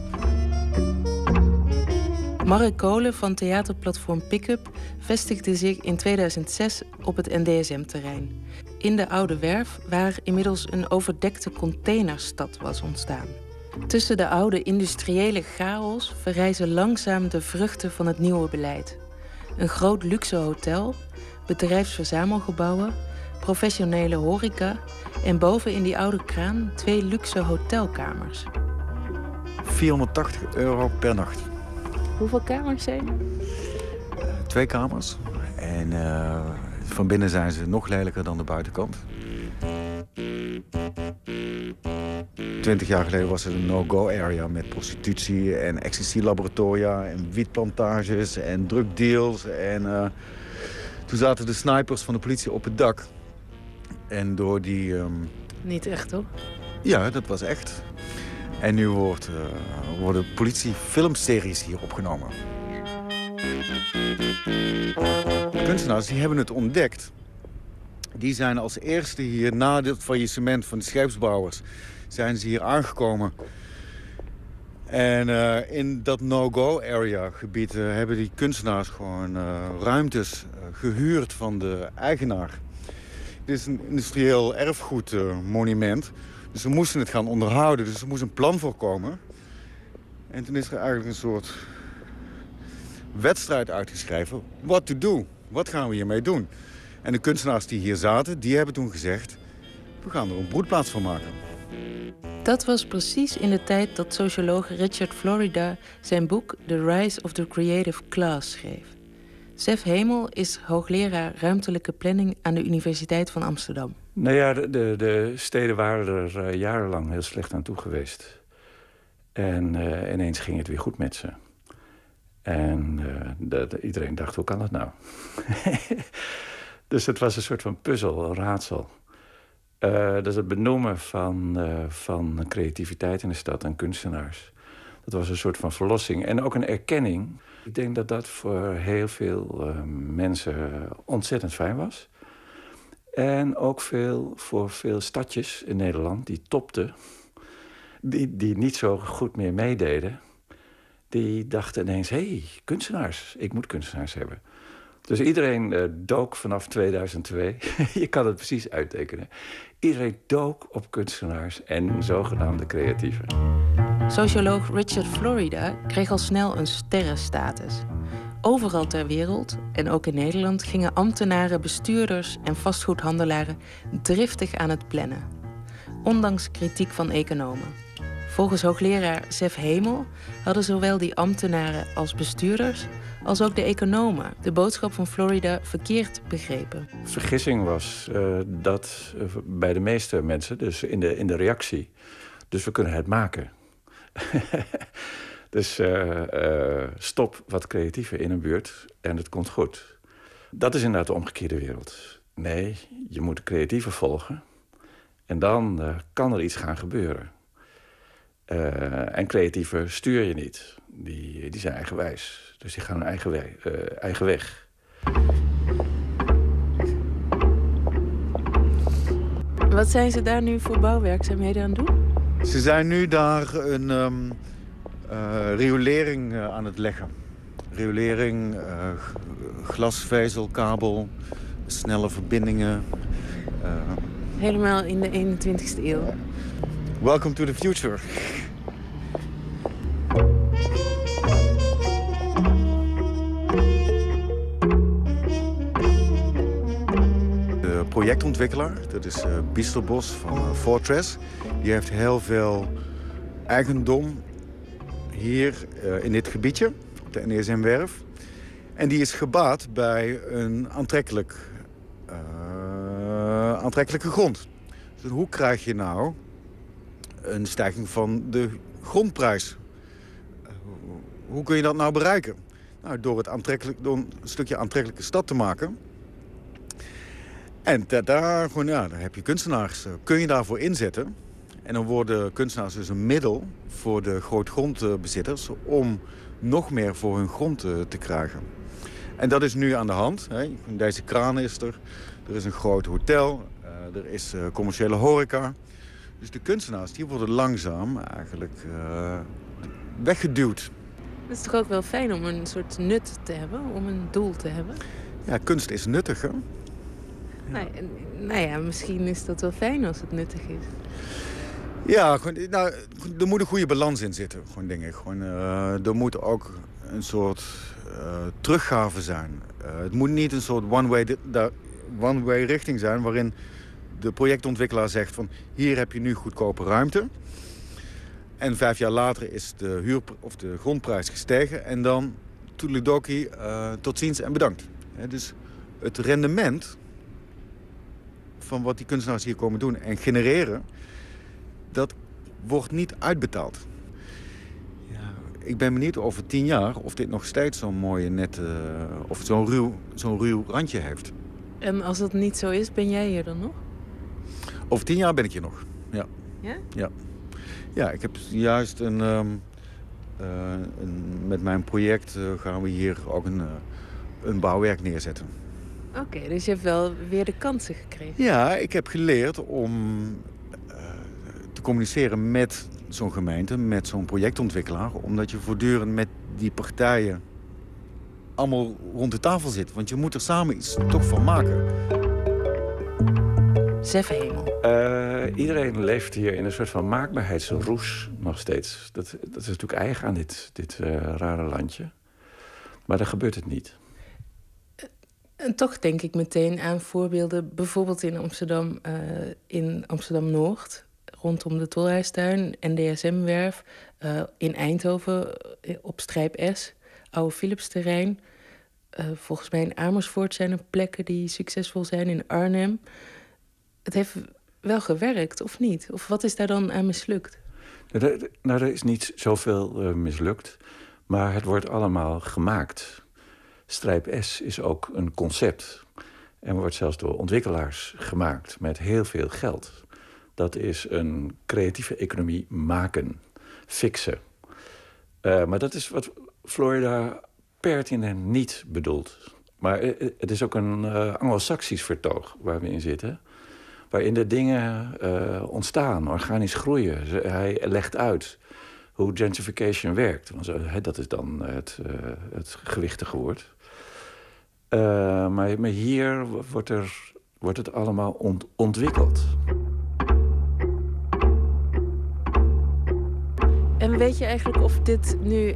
Speaker 8: Mark Kolen van theaterplatform Pickup vestigde zich in 2006 op het NDSM-terrein. In de oude werf waar inmiddels een overdekte containerstad was ontstaan. Tussen de oude industriële chaos verrijzen langzaam de vruchten van het nieuwe beleid. Een groot luxe hotel, bedrijfsverzamelgebouwen, professionele horeca en boven in die oude kraan twee luxe hotelkamers.
Speaker 7: 480 euro per nacht.
Speaker 8: Hoeveel kamers zijn er?
Speaker 7: Twee kamers. En eh, van binnen zijn ze nog lelijker dan de buitenkant. Twintig jaar geleden was het een no-go area met prostitutie en ecstasy-laboratoria en wietplantages en drugdeals. En eh, toen zaten de snipers van de politie op het dak. En door die... ehm,
Speaker 8: Niet echt, hoor.
Speaker 7: ja, dat was echt. En nu wordt, eh, worden politiefilmseries hier opgenomen. Kunstenaars die hebben het ontdekt. Die zijn als eerste hier na het faillissement van de scheepsbouwers... zijn ze hier aangekomen. En eh, in dat no-go-area gebied eh, hebben die kunstenaars gewoon eh, ruimtes eh, gehuurd van de eigenaar. Dit is een industrieel erfgoedmonument. Dus we moesten het gaan onderhouden. Dus er moest een plan voorkomen. En toen is er eigenlijk een soort wedstrijd uitgeschreven. What to do? Wat gaan we hiermee doen? En de kunstenaars die hier zaten, die hebben toen gezegd... we gaan er een broedplaats van maken.
Speaker 8: Dat was precies in de tijd dat socioloog Richard Florida zijn boek The Rise of the Creative Class schreef. Sef Hemel is hoogleraar ruimtelijke planning aan de Universiteit van Amsterdam.
Speaker 9: Nou ja, de, de, de steden waren er eh, jarenlang heel slecht aan toe geweest. En eh, ineens ging het weer goed met ze. En eh, de- de- iedereen dacht, hoe kan dat nou? dus het was een soort van puzzel, een raadsel. Eh, dus het benoemen van, eh, van creativiteit in de stad en kunstenaars. Dat was een soort van verlossing. En ook een erkenning. Ik denk dat dat voor heel veel eh, mensen ontzettend fijn was. En ook veel, voor veel stadjes in Nederland die topten, die, die niet zo goed meer meededen, die dachten ineens: hé, hey, kunstenaars, ik moet kunstenaars hebben. Dus iedereen eh, dook vanaf 2002, je kan het precies uittekenen. Iedereen dook op kunstenaars en zogenaamde creatieven.
Speaker 8: Socioloog Richard Florida kreeg al snel een sterrenstatus. Overal ter wereld, en ook in Nederland, gingen ambtenaren, bestuurders en vastgoedhandelaren driftig aan het plannen. Ondanks kritiek van economen. Volgens hoogleraar Sef Hemel hadden zowel die ambtenaren als bestuurders als ook de economen de boodschap van Florida verkeerd begrepen.
Speaker 9: Vergissing was uh, dat uh, bij de meeste mensen, dus in de, in de reactie, dus we kunnen het maken. dus uh, stop wat creatiever in een buurt en het komt goed. Dat is inderdaad de omgekeerde wereld. Nee, je moet de creatieve volgen en dan kan er iets gaan gebeuren. En creatieven stuur je niet. Die, die zijn eigenwijs. Dus die gaan hun eigen, weg, uh, eigen weg.
Speaker 8: Wat zijn ze daar nu voor bouwwerkzaamheden aan het doen?
Speaker 7: Ze zijn nu daar een um, uh, riolering aan het leggen. Riolering, glasvezelkabel, snelle verbindingen.
Speaker 8: Helemaal in de 21ste eeuw.
Speaker 7: Welcome to the future. Projectontwikkelaar, dat is uh, Biesterbos van uh, Fortress. Die heeft heel veel eigendom hier uh, in dit gebiedje, op de NSM-werf. En die is gebaat bij een aantrekkelijk, aantrekkelijke grond. Dus hoe krijg je nou een stijging van de grondprijs. Hoe kun je dat nou bereiken? Nou, door, het aantrekkelijk, door een stukje aantrekkelijke stad te maken. En daar, gewoon, ja, daar heb je kunstenaars. Eh, kun je daarvoor inzetten? En dan worden kunstenaars dus een middel voor de grootgrondbezitters... om nog meer voor hun grond te, te krijgen. En dat is nu aan de hand. Hè. Deze kraan is er. Er is een groot hotel. Uh, er is commerciële horeca. Dus de kunstenaars die worden langzaam eigenlijk uh, weggeduwd.
Speaker 8: Het is toch ook wel fijn om een soort nut te hebben, om een doel te hebben?
Speaker 7: Ja, kunst is nuttig, hè?
Speaker 8: Nou, nou, ja, misschien is dat wel fijn als het nuttig is.
Speaker 7: Ja, gewoon, nou, er moet een goede balans in zitten, gewoon dingen. Gewoon, uh, er moet ook een soort uh, teruggave zijn. het moet niet een soort one-way one -way richting zijn waarin de projectontwikkelaar zegt van hier heb je nu goedkope ruimte. En vijf jaar later is de, huur, of de grondprijs gestegen. En dan toedeledokie, tot ziens en bedankt. He, dus het rendement van wat die kunstenaars hier komen doen en genereren... dat wordt niet uitbetaald. Ja, ik ben benieuwd over tien jaar of dit nog steeds zo'n mooie net... of zo'n ruw, zo'n ruw randje heeft.
Speaker 8: En als dat niet zo is, ben jij hier dan nog?
Speaker 7: Over tien jaar ben ik hier nog, ja.
Speaker 8: Ja?
Speaker 7: Ja. Ja, ik heb juist een... Um, uh, een met mijn project uh, gaan we hier ook een, uh, een bouwwerk neerzetten.
Speaker 8: Oké, okay, dus je hebt wel weer de kansen gekregen?
Speaker 7: Ja, ik heb geleerd om te communiceren met zo'n gemeente, met zo'n projectontwikkelaar. Omdat je voortdurend met die partijen allemaal rond de tafel zit. Want je moet er samen iets toch van maken.
Speaker 8: Zef Hemel.
Speaker 9: Uh, iedereen leeft hier in een soort van maakbaarheidsroes nog steeds. Dat, dat is natuurlijk eigen aan dit, dit uh, rare landje. Maar dan gebeurt het niet.
Speaker 8: En toch denk ik meteen aan voorbeelden, bijvoorbeeld in Amsterdam, uh, in Amsterdam-Noord, rondom de Tolhuistuin, NDSM-werf, in Eindhoven op Strijp S, Oude Philipsterrein. volgens mij in Amersfoort zijn er plekken die succesvol zijn, in Arnhem het heeft wel gewerkt, of niet? Of wat is daar dan aan mislukt?
Speaker 9: Nou, er is niet zoveel mislukt, maar het wordt allemaal gemaakt. Strijp S is ook een concept en wordt zelfs door ontwikkelaars gemaakt met heel veel geld. Dat is een creatieve economie maken, fixen. Uh, maar dat is wat Florida pertinent niet bedoelt. Maar uh, het is ook een anglo-saxisch vertoog waar we in zitten waarin de dingen ontstaan, organisch groeien. Hij legt uit hoe gentrification werkt. Want dat is dan het, het gewichtige woord. Uh, maar, maar, hier wordt, er, wordt het allemaal ont ontwikkeld.
Speaker 8: En weet je eigenlijk of dit nu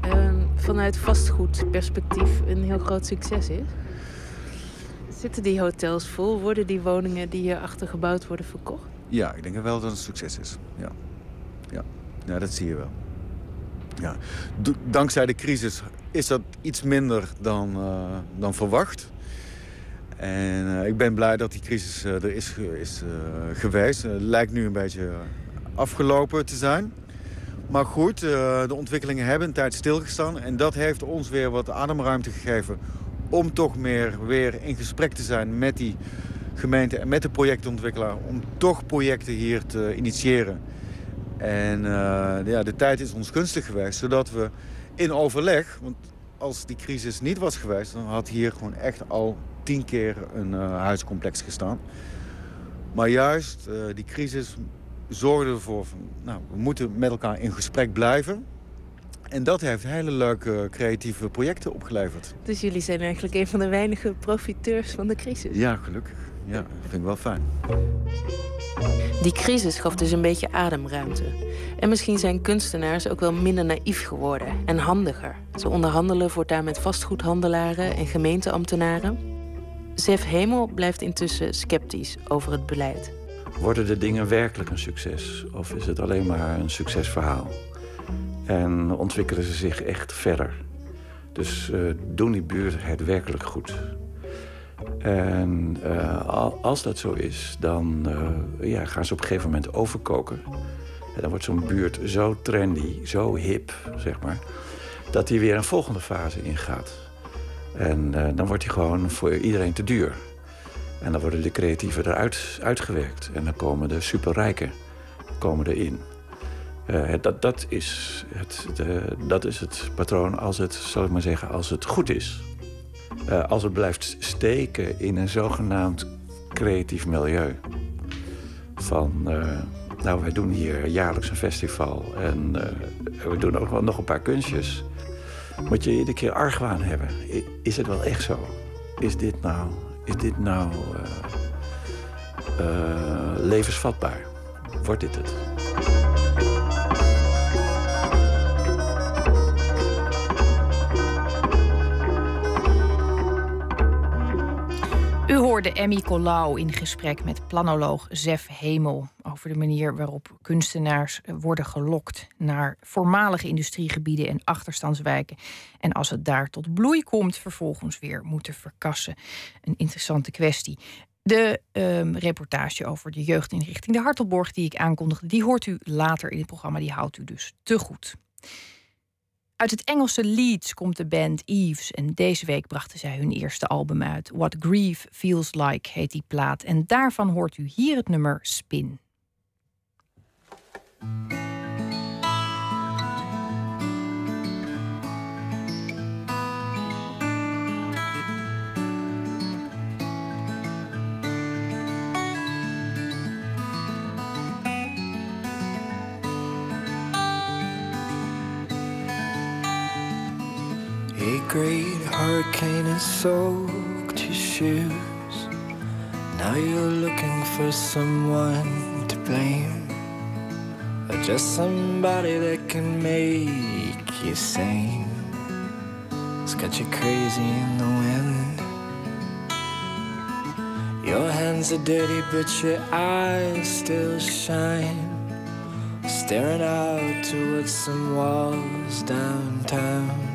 Speaker 8: vanuit vastgoedperspectief een heel groot succes is? Zitten die hotels vol? Worden die woningen die hierachter gebouwd worden verkocht?
Speaker 7: Ja, ik denk wel dat het een succes is. Ja. ja. Ja, dat zie je wel. Ja. Dankzij de crisis is dat iets minder dan, eh, dan verwacht. En eh, ik ben blij dat die crisis eh, er is, is geweest. Het lijkt nu een beetje afgelopen te zijn. Maar goed, de ontwikkelingen hebben een tijd stilgestaan. En dat heeft ons weer wat ademruimte gegeven... om toch meer weer in gesprek te zijn met die gemeente en met de projectontwikkelaar... om toch projecten hier te initiëren. En ja, de tijd is ons gunstig geweest, zodat we in overleg... want als die crisis niet was geweest... dan had hier gewoon echt al tien keer een eh, huiscomplex gestaan. Maar juist eh, die crisis zorgde ervoor... Van, nou, we moeten met elkaar in gesprek blijven... En dat heeft hele leuke creatieve projecten opgeleverd.
Speaker 8: Dus jullie zijn eigenlijk een van de weinige profiteurs van de crisis.
Speaker 7: Ja, gelukkig. Ja, dat vind ik wel fijn.
Speaker 8: Die crisis gaf dus een beetje ademruimte. En misschien zijn kunstenaars ook wel minder naïef geworden en handiger. Ze onderhandelen voortaan met vastgoedhandelaren en gemeenteambtenaren. Zef Hemel blijft intussen sceptisch over het beleid.
Speaker 9: Worden de dingen werkelijk een succes? Of is het alleen maar een succesverhaal? En ontwikkelen ze zich echt verder? Dus eh, doen die buurten het werkelijk goed? En eh, al- als dat zo is, dan eh, ja, gaan ze op een gegeven moment overkoken. En dan wordt zo'n buurt zo trendy, zo hip, zeg maar... dat hij weer een volgende fase ingaat. En eh, dan wordt hij gewoon voor iedereen te duur. En dan worden de creatieven eruit uitgewerkt. En dan komen de superrijken komen erin. Dat, dat, is het, de, dat is het patroon als het, zal ik maar zeggen, als het goed is. Eh, als het blijft steken in een zogenaamd creatief milieu. Van, eh, nou, wij doen hier jaarlijks een festival en eh, we doen ook wel nog een paar kunstjes. Moet je iedere keer argwaan hebben. Is het wel echt zo? Is dit nou, is dit nou levensvatbaar? Wordt dit het?
Speaker 1: U hoorde Emmy Colau in gesprek met planoloog Zef Hemel over de manier waarop kunstenaars worden gelokt naar voormalige industriegebieden en achterstandswijken. En als het daar tot bloei komt, vervolgens weer moeten verkassen. Een interessante kwestie. De ehm, reportage over de jeugdinrichting De Hartelborg, die ik aankondigde, die hoort u later in het programma. Die houdt u dus te goed. Uit het Engelse Leeds komt de band Eves en deze week brachten zij hun eerste album uit. What Grief Feels Like heet die plaat en daarvan hoort u hier het nummer Spin.
Speaker 10: Great hurricane has soaked your shoes. Now you're looking for someone to blame. Or just somebody that can make you sane. It's got you crazy in the wind. Your hands are dirty, but your eyes still shine. Staring out towards some walls downtown.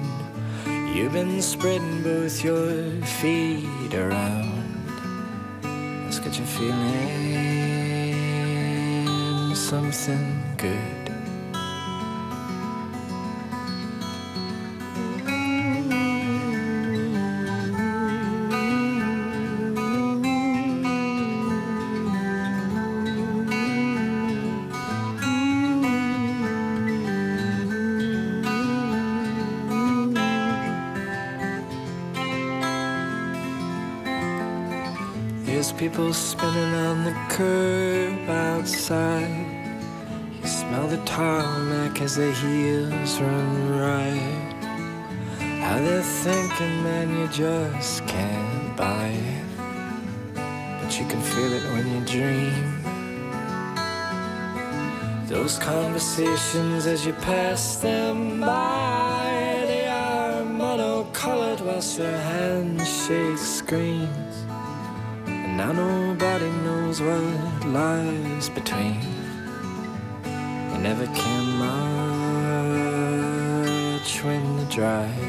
Speaker 10: You've been spreading both your feet around. Let's get you feeling something good. People spinning on the curb outside. You smell the tarmac as the heels run right. How they're thinking, man, you just can't buy it. But you can feel it when you dream. Those conversations as you pass them by, they are monocolored whilst your handshake screams. Now nobody knows what lies between. You never can march when they're dry.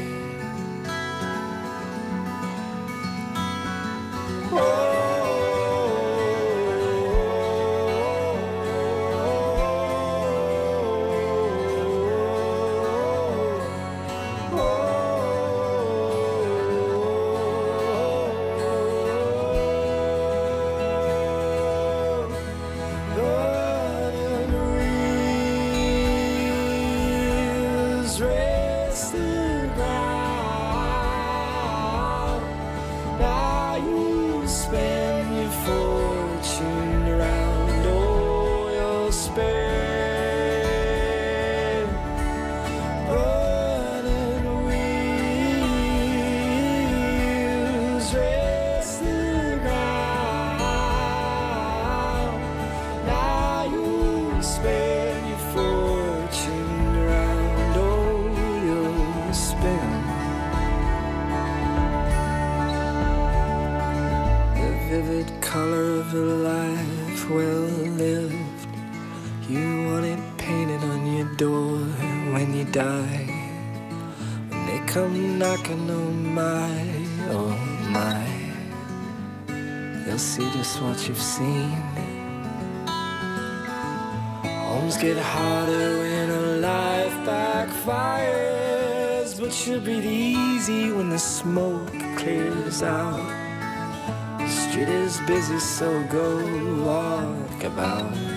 Speaker 10: Is so go walk about.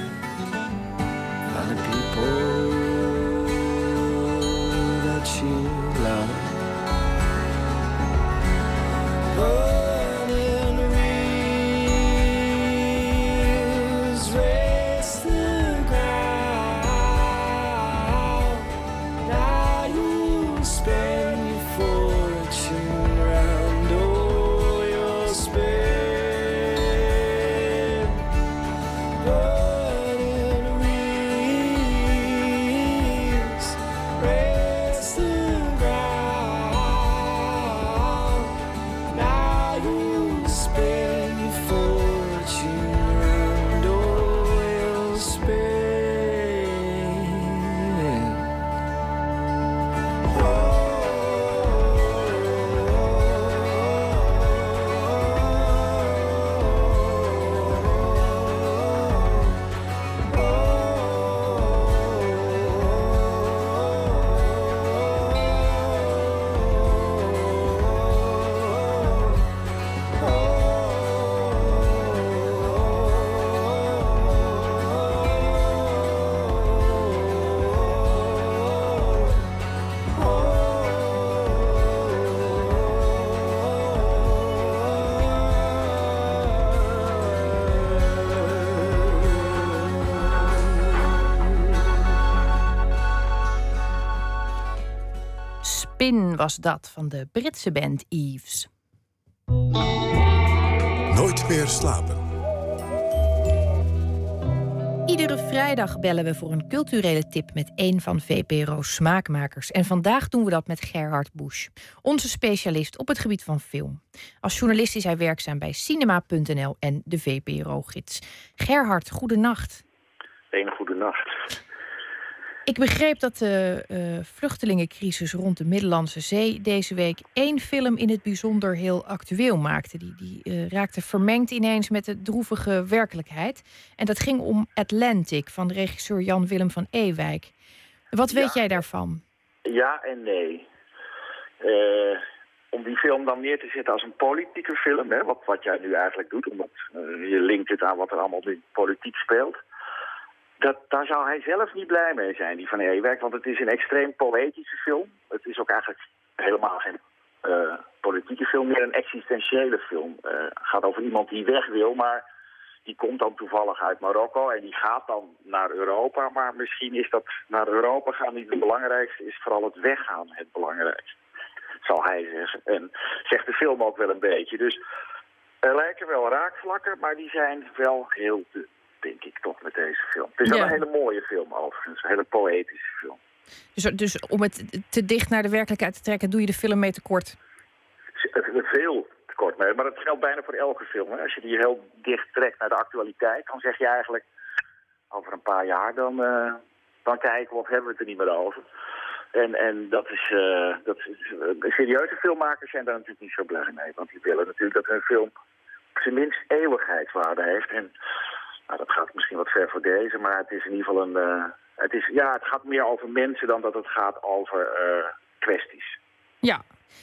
Speaker 1: Spin was dat van de Britse band Eves.
Speaker 3: Nooit meer slapen.
Speaker 1: Iedere vrijdag bellen we voor een culturele tip met een van VPRO's smaakmakers. En vandaag doen we dat met Gerhard Busch, onze specialist op het gebied van film. Als journalist is hij werkzaam bij cinema.nl en de VPRO-gids. Gerhard, goedenacht.
Speaker 11: Een goede nacht.
Speaker 1: Ik begreep dat de eh, vluchtelingencrisis rond de Middellandse Zee deze week één film in het bijzonder heel actueel maakte. Die, die eh, raakte vermengd ineens met de droevige werkelijkheid. En dat ging om Atlantic van de regisseur Jan-Willem van Ewijk. Wat weet jij daarvan?
Speaker 11: Ja en nee. Eh, om die film dan neer te zetten als een politieke film, hè, wat, wat jij nu eigenlijk doet, omdat je linkt het aan wat er allemaal in politiek speelt. Dat, daar zou hij zelf niet blij mee zijn, die van Ewijk, want het is een extreem poëtische film. Het is ook eigenlijk helemaal geen eh, politieke film, meer een existentiële film. Eh, Het gaat over iemand die weg wil, maar die komt dan toevallig uit Marokko en die gaat dan naar Europa. Maar misschien is dat naar Europa gaan niet het belangrijkste, is vooral het weggaan het belangrijkste. Zal hij zeggen. En zegt de film ook wel een beetje. Dus er lijken wel raakvlakken, maar die zijn wel heel dun, denk ik toch, met deze film. Het is wel
Speaker 1: Ja.
Speaker 11: een hele mooie film overigens, een hele poëtische film.
Speaker 1: Dus, dus om het te dicht naar de werkelijkheid te trekken, doe je de film mee tekort.
Speaker 11: Veel te kort mee, maar dat geldt bijna voor elke film. Hè. Als je die heel dicht trekt naar de actualiteit, dan zeg je eigenlijk over een paar jaar, dan, eh, dan kijken we of hebben we het er niet meer over. En, en dat is, eh, dat is serieuze filmmakers zijn daar natuurlijk niet zo blij mee. Want die willen natuurlijk dat hun film op zijn minst eeuwigheidswaarde heeft. En nou, dat gaat misschien wat ver voor deze, maar het is in ieder geval een... eh, het, is, ja, het gaat meer over mensen dan dat het gaat over eh, kwesties.
Speaker 1: Ja.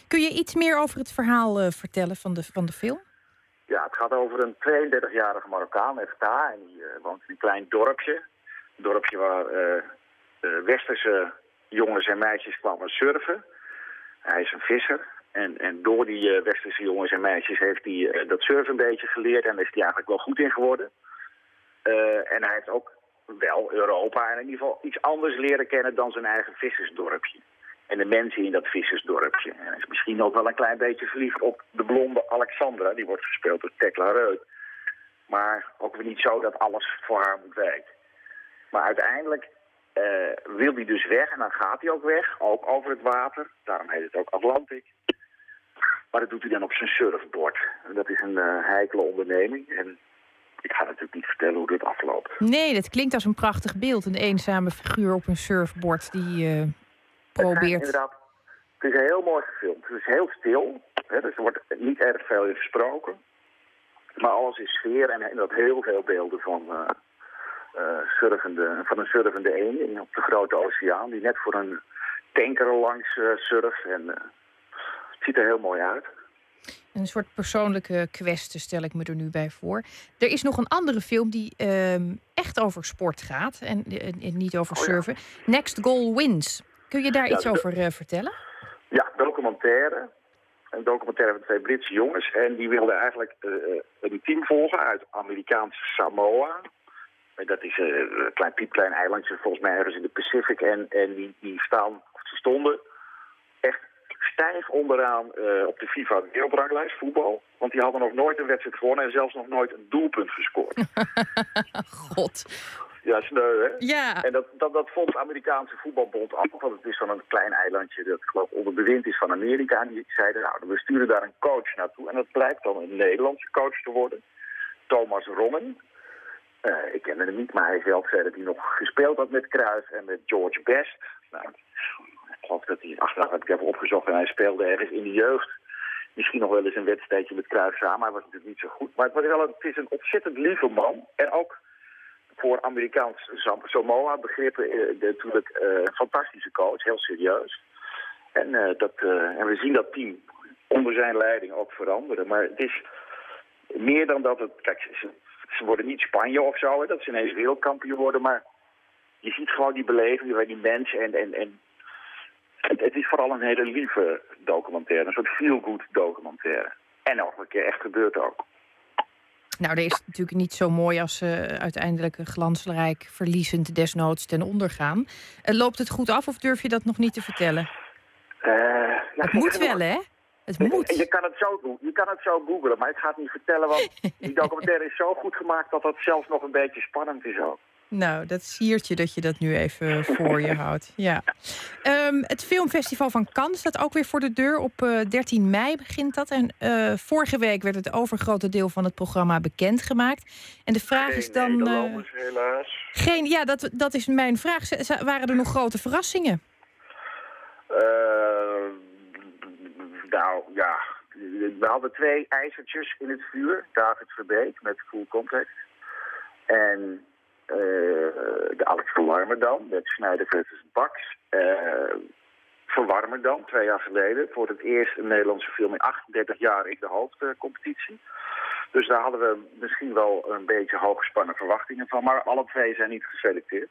Speaker 1: Kun je iets meer over het verhaal eh, vertellen van de, van de film?
Speaker 11: Ja, het gaat over een 32-jarige Marokkaan, FTA. En die woont in een klein dorpje. Een dorpje waar westerse jongens en meisjes kwamen surfen. Hij is een visser. En, en door die westerse jongens en meisjes heeft hij dat surfen een beetje geleerd. En daar is hij eigenlijk wel goed in geworden. Eh, en hij heeft ook wel Europa en in ieder geval iets anders leren kennen dan zijn eigen vissersdorpje. En de mensen in dat vissersdorpje. En hij is misschien ook wel een klein beetje verliefd op de blonde Alexandra. Die wordt gespeeld door Tekla Reut. Maar ook weer niet zo dat alles voor haar moet wijken. Maar uiteindelijk eh, wil hij dus weg en dan gaat hij ook weg. Ook over het water. Daarom heet het ook Atlantic. Maar dat doet hij dan op zijn surfboard. En dat is een eh, heikele onderneming. En ik ga natuurlijk niet vertellen hoe dit afloopt.
Speaker 1: Nee, dat klinkt als een prachtig beeld. Een eenzame figuur op een surfboard die eh,
Speaker 11: Het
Speaker 1: probeert.
Speaker 11: gaat inderdaad, het is heel mooi gefilmd. Het is heel stil. Hè, dus er wordt niet erg veel in gesproken. Maar alles is sfeer en, en dat heel veel beelden van, eh, eh, surfende, van een surfende eend op de grote oceaan. Die net voor een tanker langs surft. En, het ziet er heel mooi uit.
Speaker 1: Een soort persoonlijke kwestie stel ik me er nu bij voor. Er is nog een andere film die ehm, echt over sport gaat en, en- en niet over
Speaker 11: Oh ja.
Speaker 1: surfen. Next Goal Wins. Kun je daar
Speaker 11: Ja,
Speaker 1: iets over eh, vertellen?
Speaker 11: Ja, documentaire. Een documentaire van twee Britse jongens. En die wilden eigenlijk eh, eh, een team volgen uit Amerikaanse Samoa. Dat is een klein piepklein eilandje, volgens mij ergens in de Pacific. En, en die, die staan, of ze stonden stijf onderaan eh, op de FIFA wereldranglijst, voetbal. Want die hadden nog nooit een wedstrijd gewonnen en zelfs nog nooit een doelpunt gescoord.
Speaker 1: God.
Speaker 11: Ja, sneu, hè?
Speaker 1: Ja.
Speaker 11: En dat, dat, dat vond de Amerikaanse voetbalbond af, want het is van een klein eilandje dat geloof onder bewind is van Amerika. En die zeiden, nou, we sturen daar een coach naartoe. En dat blijkt dan een Nederlandse coach te worden, Thomas Rommen. Eh, ik kende hem niet, maar hij zelf zei dat hij nog gespeeld had met Cruijff en met George Best. Nou, dat hij, achteraf heb ik even opgezocht en hij speelde ergens in de jeugd. Misschien nog wel eens een wedstrijdje met Cruijff samen, hij was natuurlijk niet zo goed. Maar het, was wel het is een ontzettend lieve man en ook voor Amerikaans Sam- Samoa begrippen eh, natuurlijk eh, een fantastische coach, heel serieus. En, eh, dat, en we zien dat team onder zijn leiding ook veranderen. Maar het is meer dan dat het... Kijk, ze, ze worden niet Spanje of zo, dat ze ineens wereldkampioen worden. Maar je ziet gewoon die beleving bij die mensen. En, en, en het, het is vooral een hele lieve documentaire. Een soort feel-good documentaire. En nog een keer echt gebeurt ook.
Speaker 1: Nou, er is natuurlijk niet zo mooi als ze uiteindelijk glansrijk verliezend desnoods ten onder gaan. Eh, loopt het goed af of durf je dat nog niet te vertellen?
Speaker 11: Eh, ja,
Speaker 1: Het moet wel, hè? Het moet.
Speaker 11: Je kan het, zo, je kan het zo googlen, maar ik ga het niet vertellen, want die documentaire is zo goed gemaakt dat dat zelfs nog een beetje spannend is ook.
Speaker 1: Nou, dat siert je dat je dat nu even voor je houdt. Ja. Ehm, het filmfestival van Cannes staat ook weer voor de deur. Op eh, 13 mei begint dat. En eh, vorige week werd het overgrote deel van het programma bekendgemaakt. En de vraag is dan... eh,
Speaker 11: Nederlanders, helaas.
Speaker 1: geen, ja, dat, dat is mijn vraag. Z- Waren er nog grote verrassingen?
Speaker 11: Eh, nou, ja. We hadden twee ijzertjes in het vuur. David Verbeek met Full Contact. En eh, de Alex Verwarmerdam met Schneider versus Bax. Eh Verwarmerdam, twee jaar geleden. Voor het eerst een Nederlandse film in 38 jaar in de hoofdcompetitie. Dus daar hadden we misschien wel een beetje hooggespannen verwachtingen van. Maar alle twee zijn niet geselecteerd.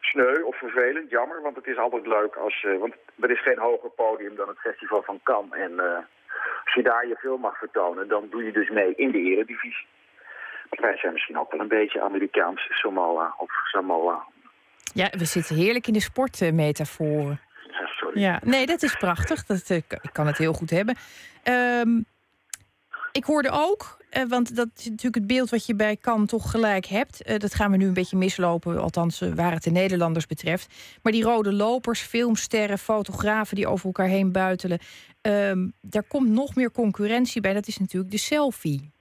Speaker 11: Sneu of vervelend, jammer, want het is altijd leuk als... eh, want er is geen hoger podium dan het festival van Cannes. En eh, als je daar je film mag vertonen, dan doe je dus mee in de eredivisie. Wij zijn misschien ook wel een beetje Amerikaans Samoa of Samoa.
Speaker 1: Ja, we zitten heerlijk in de sportmetaforen.
Speaker 11: Ja, sorry.
Speaker 1: Ja, nee, dat is prachtig. Dat, eh, ik kan het heel goed hebben. Ehm, ik hoorde ook, eh, want dat is natuurlijk het beeld wat je bij kan toch gelijk hebt. Eh, dat gaan we nu een beetje mislopen, althans waar het de Nederlanders betreft. Maar die rode lopers, filmsterren, fotografen die over elkaar heen buitelen. ehm, daar komt nog meer concurrentie bij. Dat is natuurlijk de selfie.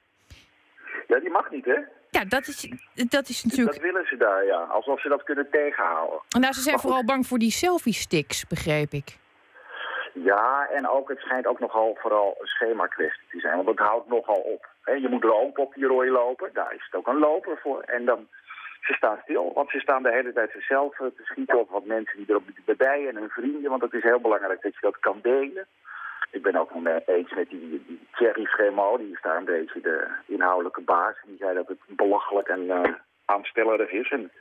Speaker 11: Ja, die mag niet, hè?
Speaker 1: Ja, dat is, dat is natuurlijk...
Speaker 11: Dat willen ze daar, ja. Alsof ze dat kunnen tegenhouden.
Speaker 1: Nou, ze zijn
Speaker 11: Maar goed.
Speaker 1: vooral bang voor die selfie-sticks, begreep ik.
Speaker 11: Ja, en ook, het schijnt ook nogal vooral een schema kwestie te zijn. Want het houdt nogal op. Hè, je moet lopen op die rooi lopen. Daar is het ook een loper voor. En dan, ze staan stil. Want ze staan de hele tijd zichzelf eh, te schieten op wat mensen die erop bij en hun vrienden. Want het is heel belangrijk dat je dat kan delen. Ik ben ook eens met die, die Thierry. Die is daar een beetje de inhoudelijke baas. Die zei dat het belachelijk en eh aanstellerig is. En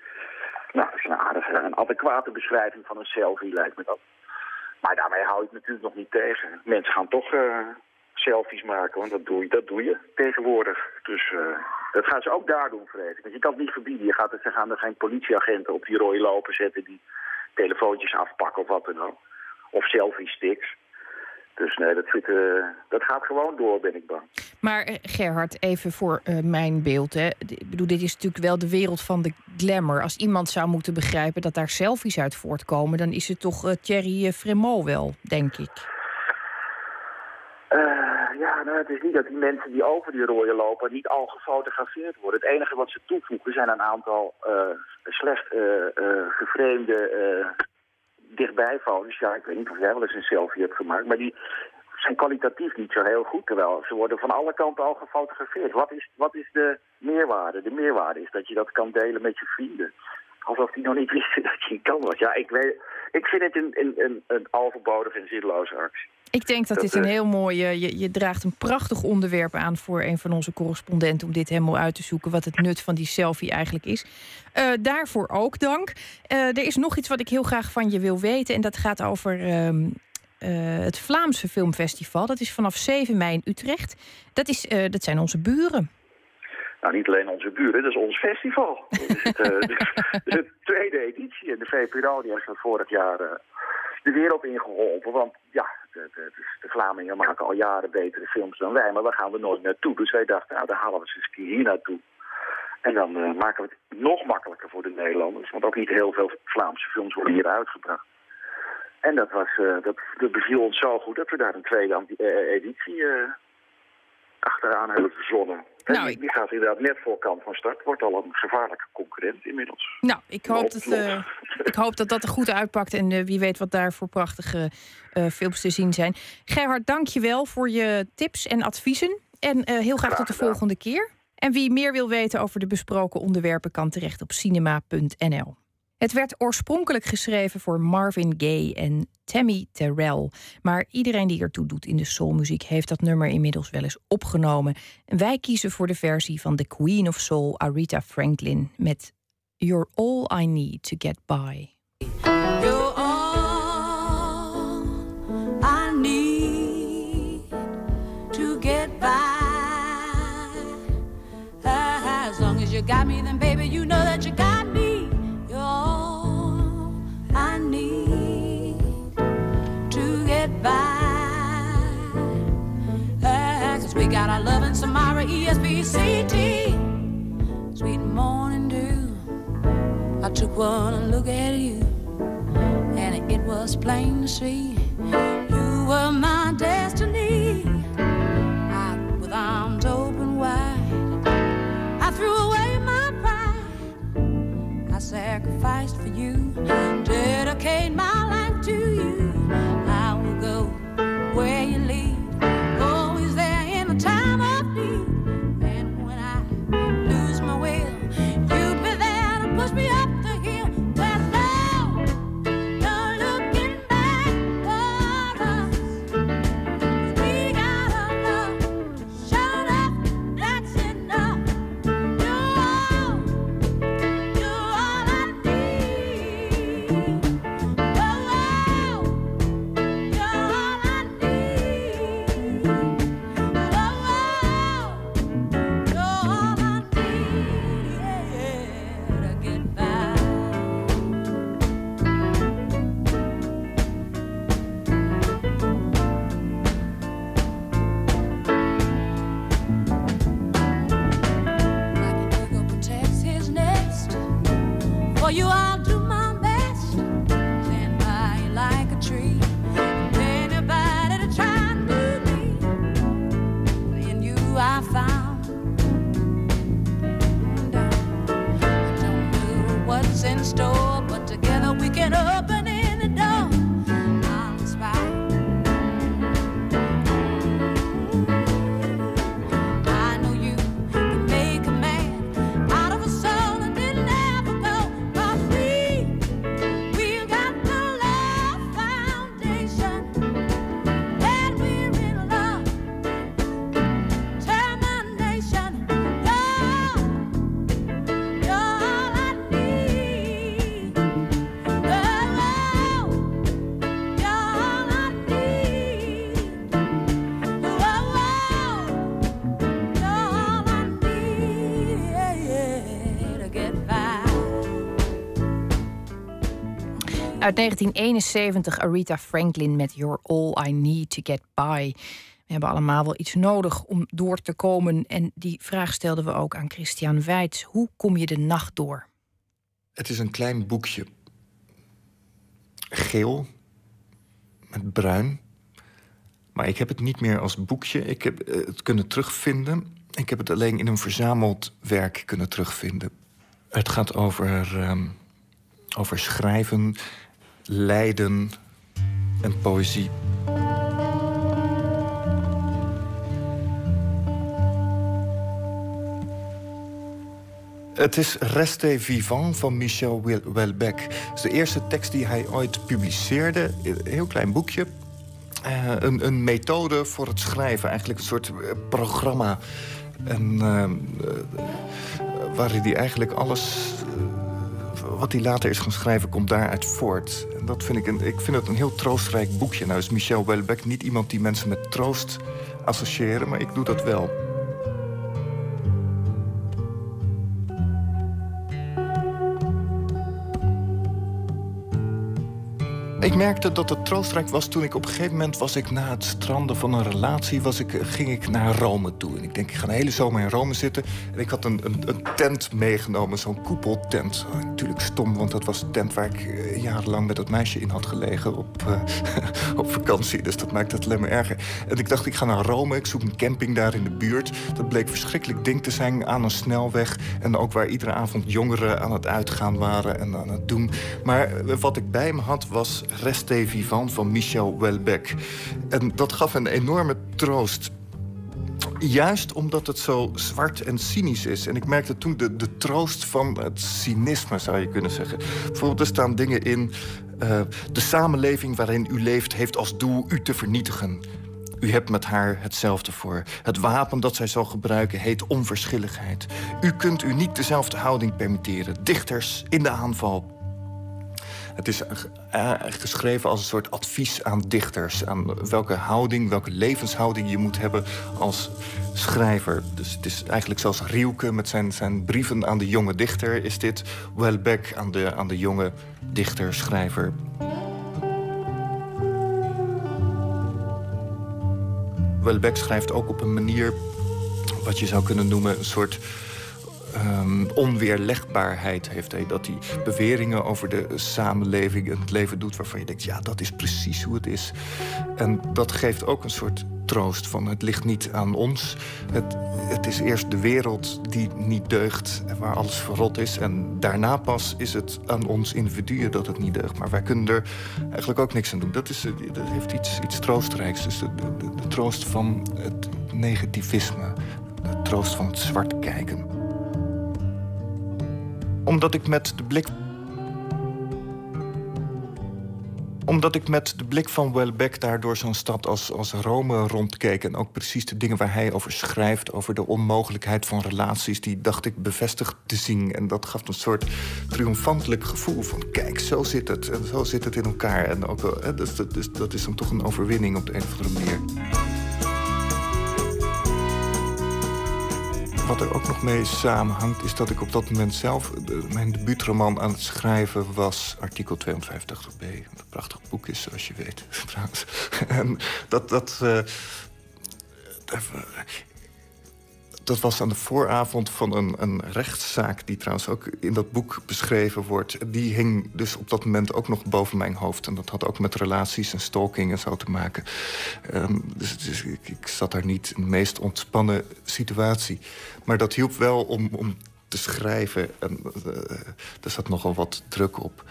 Speaker 11: nou, dat is een aardige, een adequate beschrijving van een selfie, lijkt me dat. Maar daarmee hou het natuurlijk nog niet tegen. Mensen gaan toch eh, selfies maken, want dat doe je, dat doe je tegenwoordig. Dus eh, dat gaan ze ook daar doen, vrees ik. Want je kan het niet verbieden. Je gaat, ze gaan er geen politieagenten op die rode lopen zetten... die telefoontjes afpakken of wat dan ook. Of selfie-sticks. Dus nee, dat, zit, eh, dat gaat gewoon door, ben ik bang.
Speaker 1: Maar eh, Gerhard, even voor eh, mijn beeld. Hè. Ik bedoel, dit is natuurlijk wel de wereld van de glamour. Als iemand zou moeten begrijpen dat daar selfies uit voortkomen... dan is het toch eh, Thierry Fremont wel, denk ik.
Speaker 11: Ja, nou, het is niet dat die mensen die over die rode lopen niet al gefotografeerd worden. Het enige wat ze toevoegen zijn een aantal slecht eh geframede eh, dichtbijfoto's. Ja, ik weet niet of jij wel eens een selfie hebt gemaakt, maar die zijn kwalitatief niet zo heel goed. Terwijl ze worden van alle kanten al gefotografeerd. Wat is, wat is de meerwaarde? De meerwaarde is dat je dat kan delen met je vrienden. Alsof die nog niet wisten dat je kan was. Ja, ik, weet, ik vind het een, een, een, een en zinloze actie.
Speaker 1: Ik denk dat, dit een heel mooi... eh, je, je draagt een prachtig onderwerp aan voor een van onze correspondenten... om dit helemaal uit te zoeken, wat het nut van die selfie eigenlijk is. Eh, daarvoor ook dank. Eh, er is nog iets wat ik heel graag van je wil weten... en dat gaat over ehm, eh, het Vlaamse Filmfestival. Dat is vanaf 7 mei in Utrecht. Dat, is, dat zijn onze buren.
Speaker 11: Nou, niet alleen onze buren, dat is ons festival. Dat is de, de tweede editie. En de VPRO die heeft dat vorig jaar de wereld ingeholpen. Want ja, de, de, de Vlamingen maken al jaren betere films dan wij. Maar daar gaan we nooit naartoe. Dus wij dachten, nou, dan halen we ze hier naartoe. En dan eh, maken we het nog makkelijker voor de Nederlanders. Want ook niet heel veel Vlaamse films worden hier uitgebracht. En dat, was, eh, dat, dat beviel ons zo goed dat we daar een tweede eh, editie achteraan hebben verzonnen.
Speaker 1: Nou,
Speaker 11: die, die gaat inderdaad net voor kant van start. Wordt al een gevaarlijke concurrent inmiddels.
Speaker 1: Nou, ik hoop, dat, eh, ik hoop dat dat er goed uitpakt. En eh, wie weet wat daar voor prachtige eh, films te zien zijn. Gerhard, dank je wel voor je tips en adviezen. En heel graag tot de volgende keer. En wie meer wil weten over de besproken onderwerpen... kan terecht op cinema.nl. Het werd oorspronkelijk geschreven voor Marvin Gaye en Tammy Terrell. Maar iedereen die ertoe doet in de soulmuziek... heeft dat nummer inmiddels wel eens opgenomen. En wij kiezen voor de versie van The Queen of Soul, Aretha Franklin... met You're All I Need to Get By.
Speaker 12: You're all I need to get by. As long as you got me, got our love in Samara, ESBCT. Sweet morning dew. I took one look at you, and it was plain to see you were my destiny. I, with arms open wide, I threw away my pride. I sacrificed for you, dedicate my life to you. I will go where you
Speaker 1: Uit 1971 Aretha Franklin met You're All I Need to Get By. We hebben allemaal wel iets nodig om door te komen. En die vraag stelden we ook aan Christian Weitz. Hoe kom je de nacht door?
Speaker 13: Het is een klein boekje. Geel. Met bruin. Maar ik heb het niet meer als boekje. Ik heb eh, het kunnen terugvinden. Ik heb het alleen in een verzameld werk kunnen terugvinden. Het gaat over, ehm, over schrijven, lijden en poëzie. Het is Reste Vivant van Michel Wel- Welbeck. Het is de eerste tekst die hij ooit publiceerde. Een heel klein boekje. Eh, een, een methode voor het schrijven. Eigenlijk een soort eh, programma. En, eh, eh, waarin hij eigenlijk alles... wat hij later is gaan schrijven, komt daaruit voort. Dat vind ik, een, ik vind het een heel troostrijk boekje. Nou is Michel Welbeck niet iemand die mensen met troost associëren... maar ik doe dat wel. Ik merkte dat het troostrijk was toen ik op een gegeven moment was ik na het stranden van een relatie was ik, ging ik naar Rome toe. En ik denk, ik ga een hele zomer in Rome zitten. En ik had een, een, een tent meegenomen, zo'n koepeltent. Oh, natuurlijk stom, want dat was de tent waar ik eh, jarenlang met dat meisje in had gelegen op, eh, op vakantie. Dus dat maakt het alleen maar erger. En ik dacht, ik ga naar Rome, ik zoek een camping daar in de buurt. Dat bleek verschrikkelijk ding te zijn aan een snelweg. En ook waar iedere avond jongeren aan het uitgaan waren en aan het doen. Maar eh, wat ik bij me had was Reste Vivant van Michel Welbeck. En dat gaf een enorme troost. Juist omdat het zo zwart en cynisch is. En ik merkte toen de, de troost van het cynisme, zou je kunnen zeggen. Bijvoorbeeld, er staan dingen in. eh, de samenleving waarin u leeft heeft als doel u te vernietigen. U hebt met haar hetzelfde voor. Het wapen dat zij zal gebruiken heet onverschilligheid. U kunt u niet dezelfde houding permitteren. Dichters in de aanval. Het is eh, geschreven als een soort advies aan dichters. Aan welke houding, welke levenshouding je moet hebben als schrijver. Dus het is eigenlijk zoals Rielke met zijn, zijn brieven aan de jonge dichter... is dit Welbeck aan de, aan de jonge dichter, schrijver. Welbeck schrijft ook op een manier... wat je zou kunnen noemen een soort ehm, onweerlegbaarheid heeft hij. Dat hij beweringen over de samenleving en het leven doet... waarvan je denkt, ja, dat is precies hoe het is. En dat geeft ook een soort troost van het ligt niet aan ons. Het, het is eerst de wereld die niet deugt en waar alles verrot is. En daarna pas is het aan ons individuen dat het niet deugt. Maar wij kunnen er eigenlijk ook niks aan doen. Dat, is, dat heeft iets, iets troostrijks. Dus de, de troost van het negativisme. De troost van het zwart kijken. Omdat ik met de blik omdat ik met de blik van Welbeck daar door zo'n stad als, als Rome rondkeek... en ook precies de dingen waar hij over schrijft... over de onmogelijkheid van relaties, die dacht ik bevestigd te zien. En dat gaf een soort triomfantelijk gevoel van... kijk, zo zit het, en zo zit het in elkaar. En ook, hè, dus, dat is dan toch een overwinning op de een of andere manier. Wat er ook nog mee samenhangt, is dat ik op dat moment zelf... mijn debuutroman aan het schrijven was Artikel 250b. Wat een prachtig boek is, zoals je weet. En dat... dat eh, dat was aan de vooravond van een, een rechtszaak... die trouwens ook in dat boek beschreven wordt. Die hing dus op dat moment ook nog boven mijn hoofd. En dat had ook met relaties en stalking en zo te maken. Ehm, dus dus ik, ik zat daar niet in de meest ontspannen situatie. Maar dat hielp wel om, om te schrijven. En uh, er zat nogal wat druk op.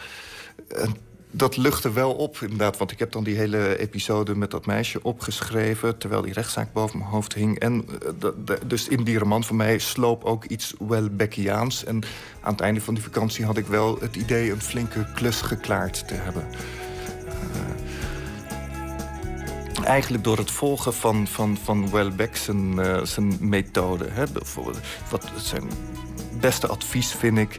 Speaker 13: En dat luchtte wel op, inderdaad. Want ik heb dan die hele episode met dat meisje opgeschreven... terwijl die rechtszaak boven mijn hoofd hing. En uh, dus in die roman van mij sloop ook iets Welbeckiaans. En aan het einde van die vakantie had ik wel het idee... een flinke klus geklaard te hebben. Uh, eigenlijk door het volgen van, van, van Welbeck zijn, uh, zijn methode. Hè. Wat zijn beste advies vind ik...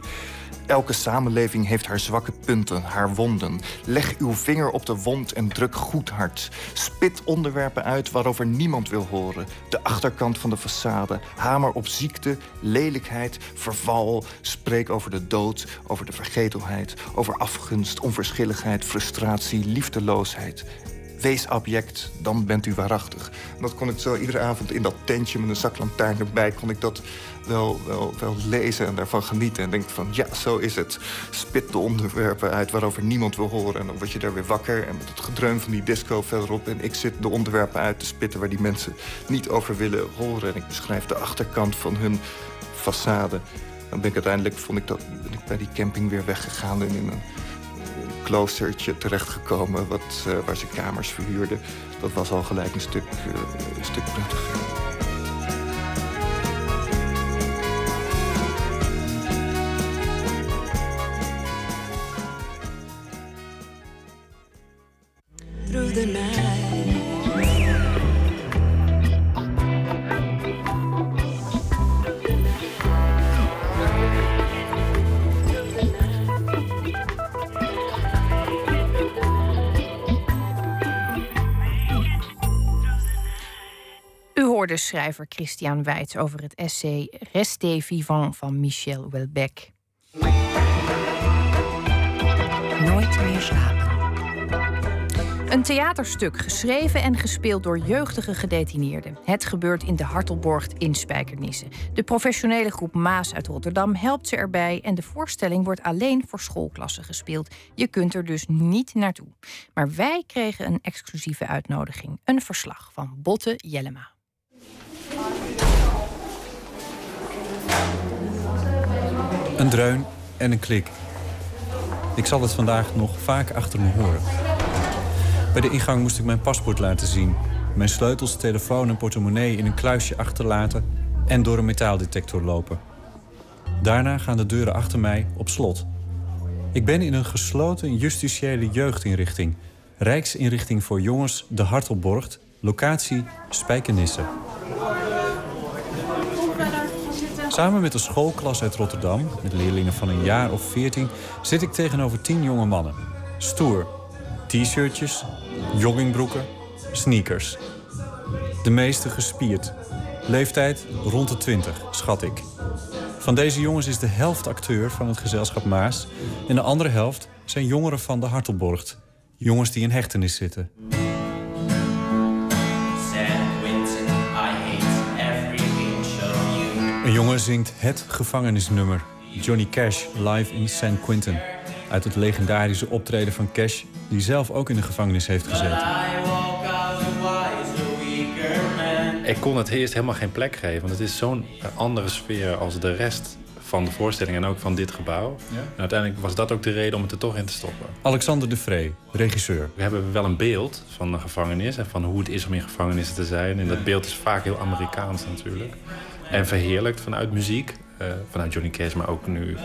Speaker 13: Elke samenleving heeft haar zwakke punten, haar wonden. Leg uw vinger op de wond en druk goed hard. Spit onderwerpen uit waarover niemand wil horen. De achterkant van de façade. Hamer op ziekte, lelijkheid, verval. Spreek over de dood, over de vergetelheid. Over afgunst, onverschilligheid, frustratie, liefdeloosheid. Wees abject, dan bent u waarachtig. En dat kon ik zo iedere avond in dat tentje met een zaklantaarn erbij... kon ik dat wel, wel, wel lezen en daarvan genieten. En denk van, ja, zo is het. Spit de onderwerpen uit waarover niemand wil horen. En dan word je daar weer wakker. En met het gedreun van die disco verderop. En ik zit de onderwerpen uit te spitten waar die mensen niet over willen horen. En ik beschrijf de achterkant van hun façade. Dan ben ik uiteindelijk, vond ik dat, ik bij die camping weer weggegaan... en in een kloostertje terechtgekomen wat, uh, waar ze kamers verhuurden. Dat was al gelijk een stuk, uh, een stuk prettiger.
Speaker 1: Schrijver Christian Weitz over het essay Restez vivant van Michel Welbeck.
Speaker 5: Nooit meer slapen.
Speaker 1: Een theaterstuk geschreven en gespeeld door jeugdige gedetineerden. Het gebeurt in de Hartelborg in Spijkenisse. De professionele groep Maas uit Rotterdam helpt ze erbij en de voorstelling wordt alleen voor schoolklassen gespeeld. Je kunt er dus niet naartoe. Maar wij kregen een exclusieve uitnodiging. Een verslag van Botte Jellema.
Speaker 14: Een dreun en een klik. Ik zal het vandaag nog vaak achter me horen. Bij de ingang moest ik mijn paspoort laten zien. Mijn sleutels, telefoon en portemonnee in een kluisje achterlaten... en door een metaaldetector lopen. Daarna gaan de deuren achter mij op slot. Ik ben in een gesloten justitiële jeugdinrichting. Rijksinrichting voor jongens De Hartelborg, locatie Spijkenisse. Samen met een schoolklas uit Rotterdam, met leerlingen van een jaar of veertien, zit ik tegenover tien jonge mannen. Stoer. T-shirtjes, joggingbroeken, sneakers. De meeste gespierd. Leeftijd rond de 20, schat ik. Van deze jongens is de helft acteur van het gezelschap Maas... en de andere helft zijn jongeren van de Hartelborg. Jongens die in hechtenis zitten. Een jongen zingt het gevangenisnummer Johnny Cash live in San Quentin. Uit het legendarische optreden van Cash, die zelf ook in de gevangenis heeft gezeten.
Speaker 15: Ik kon het eerst helemaal geen plek geven, want het is zo'n andere sfeer als de rest van de voorstelling en ook van dit gebouw.
Speaker 14: Ja?
Speaker 15: En uiteindelijk was dat ook de reden om het er toch in te stoppen.
Speaker 14: Alexander de Vree, regisseur.
Speaker 15: We hebben wel een beeld van de gevangenis en van hoe het is om in gevangenissen te zijn. En dat beeld is vaak heel Amerikaans natuurlijk. En verheerlijkt vanuit muziek. Uh, vanuit Johnny Cash, maar ook nu...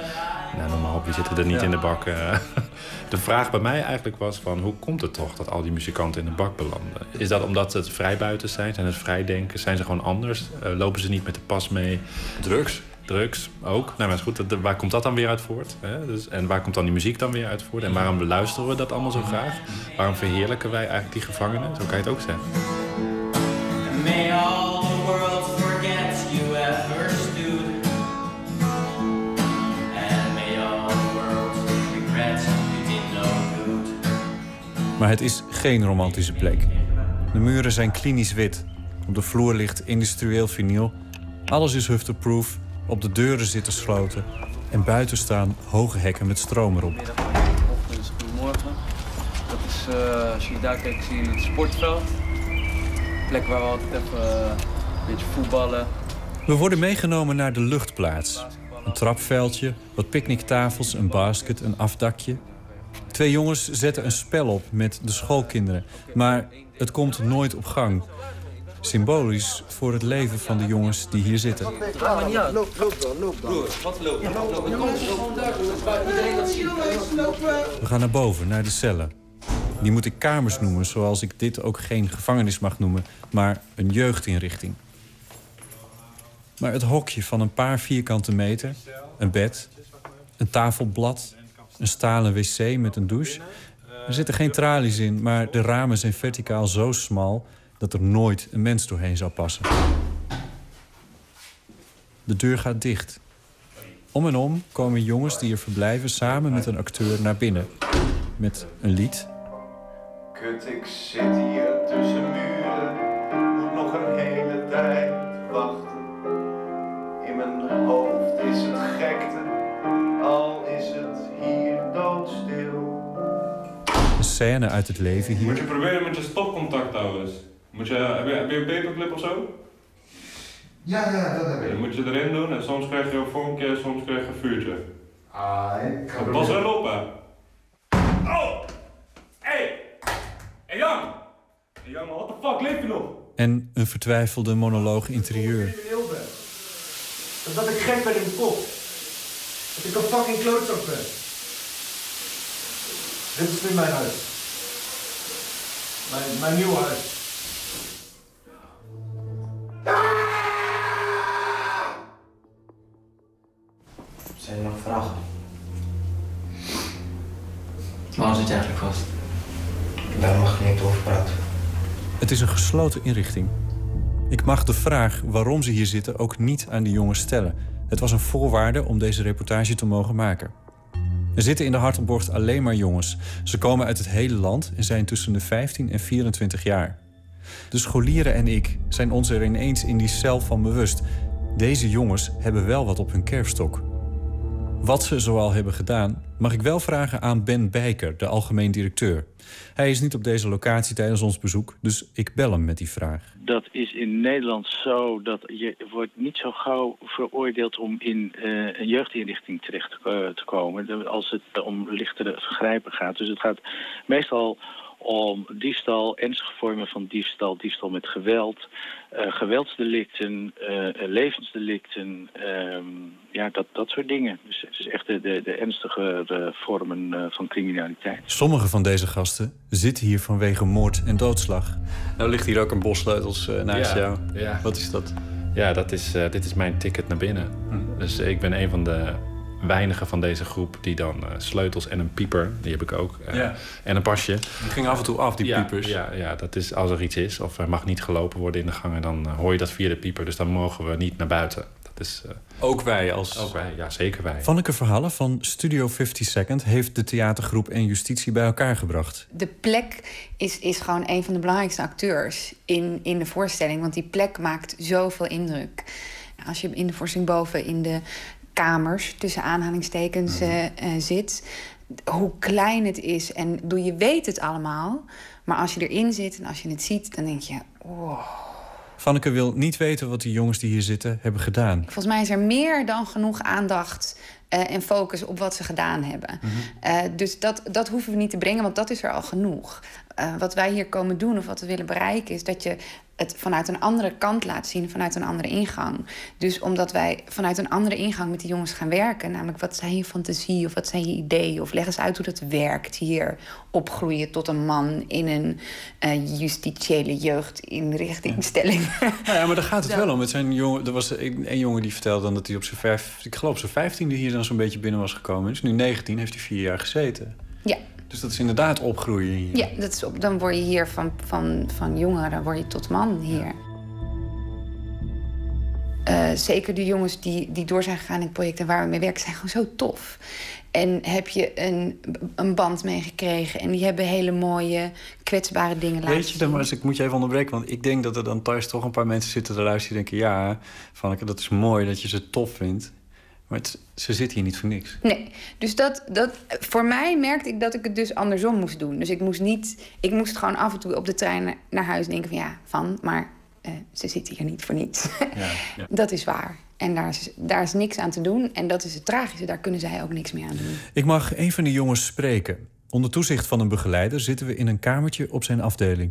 Speaker 15: Nou, op, die zitten er niet
Speaker 14: Ja.
Speaker 15: in de bak. eh. de vraag bij mij eigenlijk was van... hoe komt het toch dat al die muzikanten in de bak belanden? Is dat omdat het vrijbuiters zijn? Zijn het vrijdenkers? Zijn ze gewoon anders? Eh, lopen ze niet met de pas mee? Drugs? Drugs ook. Nou, maar is goed, dat- waar komt dat dan weer uit voort? Hè? Dus, en waar komt dan die muziek dan weer uit voort? En waarom luisteren we dat allemaal zo graag? Waarom verheerlijken wij eigenlijk die gevangenen? Zo kan je het ook zeggen.
Speaker 14: Maar het is geen romantische plek. De muren zijn klinisch wit. Op de vloer ligt industrieel vinyl. Alles is hufteproof. Op de deuren zitten sloten. En buiten staan hoge hekken met stroom erop.
Speaker 16: Goedemorgen. Dat is, eh, als je daar kijkt, zie je het sportveld. Plek waar we altijd even eh, een beetje voetballen.
Speaker 14: We worden meegenomen naar de luchtplaats. een trapveldje, wat picknicktafels, een basket, een afdakje. Twee jongens zetten een spel op met de schoolkinderen, maar het komt nooit op gang. Symbolisch voor het leven van de jongens die hier zitten. We gaan naar boven, naar de cellen. Die moet ik kamers noemen, zoals ik dit ook geen gevangenis mag noemen, maar een jeugdinrichting. Maar het hokje van een paar vierkante meter, een bed, een tafelblad, een stalen wc met een douche. Er zitten geen tralies in, maar de ramen zijn verticaal zo smal dat er nooit een mens doorheen zou passen. De deur gaat dicht. Om en om komen jongens die er verblijven samen met een acteur naar binnen. Met een lied,
Speaker 6: Kut, ik zit hier tussen
Speaker 14: scène uit het leven
Speaker 17: Moet
Speaker 14: hier.
Speaker 17: je proberen met je stopcontact trouwens. Moet je, heb, je, heb je een paperclip of zo?
Speaker 6: Ja, ja, dat heb ik.
Speaker 17: Dan moet je erin doen en soms krijg je een vonkje, soms krijg je een vuurtje.
Speaker 6: Ah, ik ga
Speaker 17: Pas wel op hè. Oh! Hey! Hey Jan! Hey Jan, what the fuck, leef je nog?
Speaker 14: En een vertwijfelde monoloog interieur.
Speaker 6: Dat ik gek ben in mijn kop. Dat ik een fucking klootzak ben. Dit is nu mijn huis. Mijn, mijn nieuw huis.
Speaker 16: Zijn er nog vragen? Waarom zit je eigenlijk vast? Daar mag ik niet over praten.
Speaker 14: Het is een gesloten inrichting. Ik mag de vraag waarom ze hier zitten ook niet aan de jongens stellen. Het was een voorwaarde om deze reportage te mogen maken. Er zitten in de Hartenborgt alleen maar jongens. Ze komen uit het hele land en zijn tussen de 15 en 24 jaar. De scholieren en ik zijn ons er ineens in die cel van bewust. Deze jongens hebben wel wat op hun kerfstok. Wat ze zoal hebben gedaan, mag ik wel vragen aan Ben Bijker, de algemeen directeur. Hij is niet op deze locatie tijdens ons bezoek, dus ik bel hem met die vraag.
Speaker 18: Dat is in Nederland zo dat je wordt niet zo gauw veroordeeld om in eh, een jeugdinrichting terecht te, te komen als het om lichtere vergrijpen gaat. Dus het gaat meestal om diefstal, ernstige vormen van diefstal, diefstal met geweld, eh, geweldsdelicten, eh, eh, levensdelicten, ehm, ja, dat, dat soort dingen. Dus het is echt de, de, de ernstige vormen eh, van criminaliteit.
Speaker 14: Sommige van deze gasten zitten hier vanwege moord en doodslag. Nou ligt hier ook een bos sleutels eh, naast
Speaker 15: Ja,
Speaker 14: jou.
Speaker 15: ja.
Speaker 14: Wat is dat?
Speaker 15: Ja, dat is, eh, dit is mijn ticket naar binnen. Dus ik ben een van de weinigen van deze groep die dan eh, sleutels en een pieper, die heb ik ook, eh,
Speaker 14: Ja.
Speaker 15: en een pasje.
Speaker 14: Die ging af en toe af, die
Speaker 15: ja,
Speaker 14: piepers.
Speaker 15: Ja, ja, dat is als er iets is of er mag niet gelopen worden in de gangen, dan eh, hoor je dat via de pieper. Dus dan mogen we niet naar buiten. Dat is, eh,
Speaker 14: Ook wij als...
Speaker 15: Ook wij, ja, zeker wij.
Speaker 14: Vanneke Verhallen van Studio 50 Second heeft de theatergroep en justitie bij elkaar gebracht.
Speaker 19: De plek is, is gewoon een van de belangrijkste acteurs in, in de voorstelling. Want die plek maakt zoveel indruk. Als je in de voorstelling boven in de kamers, tussen aanhalingstekens, eh, eh, zit. Hoe klein het is. En bedoel, je weet het allemaal. Maar als je erin zit en als je het ziet, dan denk je... Wow.
Speaker 14: Vanneke wil niet weten wat die jongens die hier zitten hebben gedaan.
Speaker 19: Volgens mij is er meer dan genoeg aandacht eh, en focus op wat ze gedaan hebben. Eh, dus dat, dat hoeven we niet te brengen, want dat is er al genoeg. Wat wij hier komen doen of wat we willen bereiken, is dat je het vanuit een andere kant laat zien, vanuit een andere ingang. Dus omdat wij vanuit een andere ingang met die jongens gaan werken, namelijk wat zijn je fantasie of wat zijn je ideeën, of leg eens uit hoe dat werkt hier opgroeien tot een man in een eh, justitiële jeugdinrichtingstelling.
Speaker 14: Nou ja, maar daar gaat het wel om. Het zijn jongen, er was een, een jongen die vertelde dan dat hij op zijn vijf, ik geloof zijn vijftiende hier dan zo'n beetje binnen was gekomen. Is nu 19, heeft hij vier jaar gezeten.
Speaker 19: Ja.
Speaker 14: Dus dat is inderdaad opgroeien hier.
Speaker 19: Ja, dat is op, dan word je hier van, van, van jongeren word je tot man hier. Eh, zeker de jongens die, die door zijn gegaan in het project en waar we mee werken, zijn gewoon zo tof. En heb je een, een band mee gekregen en die hebben hele mooie, kwetsbare dingen laten
Speaker 14: Weet je, dan, maar eens, ik moet je even onderbreken, want ik denk dat er dan thuis toch een paar mensen zitten te luisteren die denken: ja, Vanneke, dat is mooi dat je ze tof vindt. Maar het- ze zitten hier niet voor niks.
Speaker 19: Nee, dus dat, dat, voor mij merkte ik dat ik het dus andersom moest doen. Dus ik moest niet, ik moest gewoon af en toe op de trein naar huis denken van ja, van, maar eh, ze zitten hier niet voor niets.
Speaker 14: Ja, ja.
Speaker 19: Dat is waar. En daar is, daar is niks aan te doen. En dat is het tragische, daar kunnen zij ook niks meer aan doen.
Speaker 20: Ik mag een van die jongens spreken. Onder toezicht van een begeleider zitten we in een kamertje op zijn afdeling.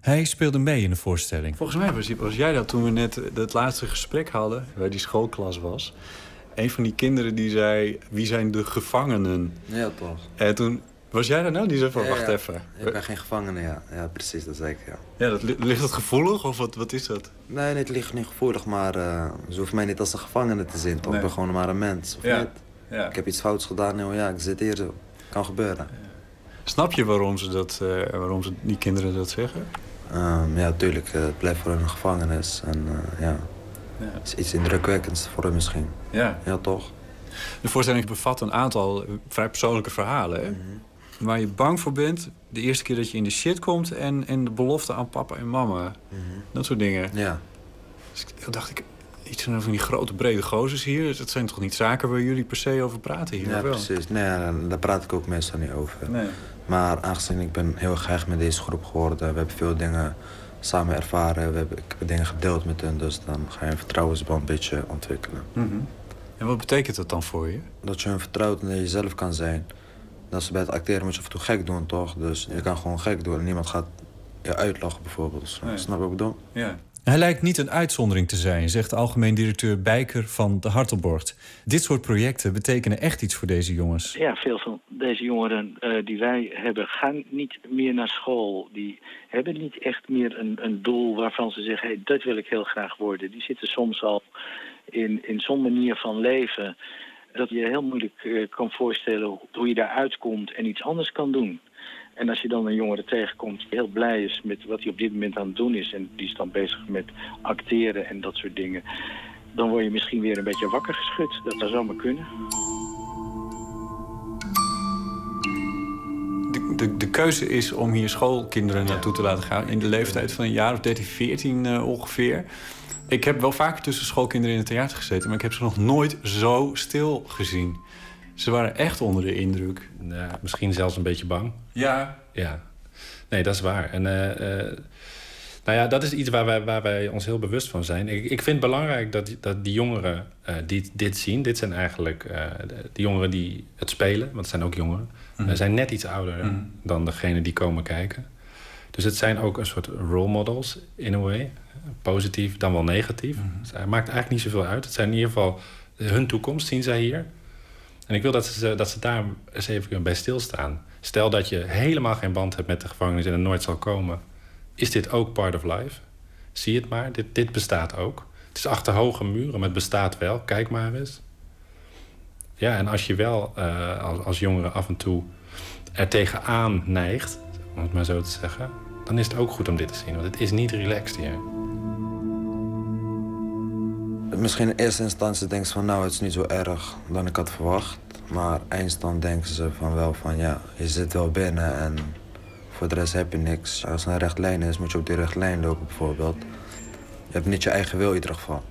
Speaker 20: Hij speelde mee in de voorstelling.
Speaker 14: Volgens mij was, was jij dat toen we net het laatste gesprek hadden, waar die schoolklas was. Een van die kinderen die zei: Wie zijn de gevangenen?
Speaker 21: Ja, toch.
Speaker 14: En toen was jij daar nou? Die zei van:
Speaker 21: Ja,
Speaker 14: Wacht
Speaker 21: ja.
Speaker 14: even.
Speaker 21: Ik ben geen gevangene, ja. Ja, precies, dat zei ik, ja.
Speaker 14: Ja, dat, li- ligt dat gevoelig of wat, wat is dat?
Speaker 21: Nee, nee, het ligt niet gevoelig, maar eh, ze hoeft mij niet als een gevangene te zien, toch?
Speaker 14: Nee.
Speaker 21: Ik ben gewoon maar een mens, of
Speaker 14: Ja,
Speaker 21: niet?
Speaker 14: ja.
Speaker 21: Ik heb iets fouts gedaan, nou ja, ik zit hier zo. Kan gebeuren.
Speaker 14: Snap je waarom, ze dat, eh, waarom ze, die kinderen dat zeggen?
Speaker 21: Ehm, ja, tuurlijk, eh, het blijft voor hun een gevangenis. En ja,
Speaker 14: Ja.
Speaker 21: het is iets indrukwekkends voor hun misschien.
Speaker 14: Ja.
Speaker 21: Ja, toch?
Speaker 14: De voorstelling bevat een aantal eh, vrij persoonlijke verhalen. Hè? Waar je bang voor bent, de eerste keer dat je in de shit komt... en, en de belofte aan papa en mama. Dat soort dingen.
Speaker 21: Ja.
Speaker 14: Dus ik- dacht ik, iets van die grote brede gozers hier... dat zijn toch niet zaken waar jullie per se over praten hier?
Speaker 21: Ja,
Speaker 14: wel?
Speaker 21: precies. Nee, daar- praat ik ook meestal niet over.
Speaker 14: Nee.
Speaker 21: Maar aangezien ik ben heel gehecht met deze groep geworden... we hebben veel dingen samen ervaren, we hebben, ik heb dingen gedeeld met hen... dus dan ga je een vertrouwensband een beetje ontwikkelen.
Speaker 14: Mhm. En wat betekent dat dan voor je?
Speaker 21: Dat je hun vertrouwt en dat je jezelf kan zijn. Dat ze bij het acteren moet je af en toe gek doen, toch? Dus je kan gewoon gek doen en niemand gaat je uitlachen bijvoorbeeld. Snap
Speaker 20: Nee.
Speaker 21: snap je wat ik bedoel?
Speaker 14: Ja.
Speaker 20: Hij lijkt niet een uitzondering te zijn, zegt algemeen directeur Bijker van de Hartelborgt. Dit soort projecten betekenen echt iets voor deze jongens.
Speaker 18: Ja, veel van deze jongeren eh, die wij hebben gaan niet meer naar school. Die hebben niet echt meer een, een doel waarvan ze zeggen... Hey, dat wil ik heel graag worden. Die zitten soms al in, in zo'n manier van leven... dat je heel moeilijk eh, kan voorstellen hoe- hoe je daaruit komt en iets anders kan doen. En als je dan een jongere tegenkomt die heel blij is met wat hij op dit moment aan het doen is... en die is dan bezig met acteren en dat soort dingen... dan word je misschien weer een beetje wakker geschud. Dat zou zomaar kunnen.
Speaker 14: De, de, de keuze is om hier schoolkinderen naartoe te laten gaan... in de leeftijd van een jaar of 13, 14 eh, ongeveer. Ik heb wel vaker tussen schoolkinderen in het theater gezeten... maar ik heb ze nog nooit zo stil gezien. Ze waren echt onder de indruk.
Speaker 15: Misschien zelfs een beetje bang.
Speaker 14: Ja.
Speaker 15: Ja. Nee, dat is waar. En eh, eh, nou ja, dat is iets waar wij, waar wij ons heel bewust van zijn. Ik, ik vind het belangrijk dat, die- dat die jongeren eh, die dit zien... dit zijn eigenlijk de, jongeren die het spelen, want het zijn ook jongeren...
Speaker 14: Mhm.
Speaker 15: eh, zijn net iets ouder
Speaker 14: Mhm.
Speaker 15: dan degene die komen kijken. Dus het zijn ook een soort role models, in a way. Positief, dan wel negatief. Dus het maakt eigenlijk niet zoveel uit. Het zijn in ieder geval hun toekomst, zien zij hier. En ik wil dat ze, dat ze daar eens even bij stilstaan. Stel dat je helemaal geen band hebt met de gevangenis en er nooit zal komen. Is dit ook part of life? Zie het maar, dit, dit bestaat ook. Het is achter hoge muren, maar het bestaat wel. Kijk maar eens. Ja, en als je wel eh, als, als jongere af en toe er tegenaan neigt, om het maar zo te zeggen, dan is het ook goed om dit te zien. Want het is niet relaxed hier.
Speaker 21: Misschien in eerste instantie denken ze van nou, het is niet zo erg dan ik had verwacht. Maar eindstand denken ze van wel van ja, je zit wel binnen en voor de rest heb je niks. Als er een recht lijn is, moet je op die recht lijn lopen bijvoorbeeld. Je hebt niet je eigen wil in ieder geval.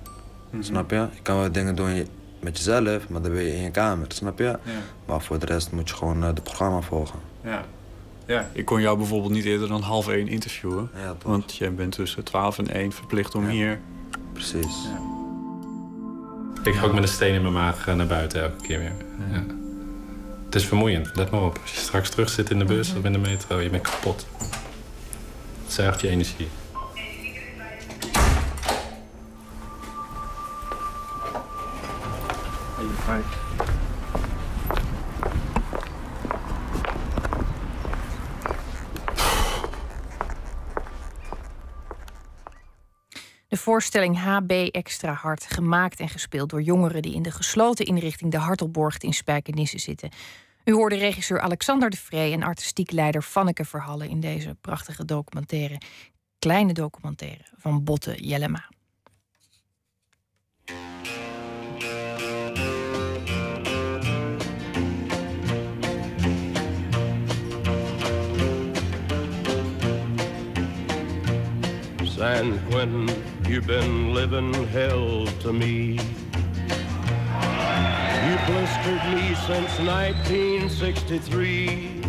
Speaker 21: Snap je? Je kan wel dingen doen met jezelf, maar dan ben je in je kamer, snap je? Maar voor de rest moet je gewoon het programma volgen.
Speaker 14: Ja. ja, ik kon jou bijvoorbeeld niet eerder dan half één interviewen. want jij bent tussen 12 en 1 verplicht om hier...
Speaker 21: Precies.
Speaker 15: Ik ga ook met een steen in mijn maag eh, naar buiten elke keer weer. Ja. Het is vermoeiend, let maar op. Als je straks terug zit in de bus of in de metro, je bent kapot. Het zuigt je energie.
Speaker 1: De voorstelling HB Extra Hard, gemaakt en gespeeld door jongeren die in de gesloten inrichting de Hartelborg in Spijkenisse zitten. U hoorde regisseur Alexander de Vree en artistiek leider Vanneke Verhallen in deze prachtige documentaire, kleine documentaire van Botte Jellema.
Speaker 22: You've been living hell to me. You blistered me since 1963.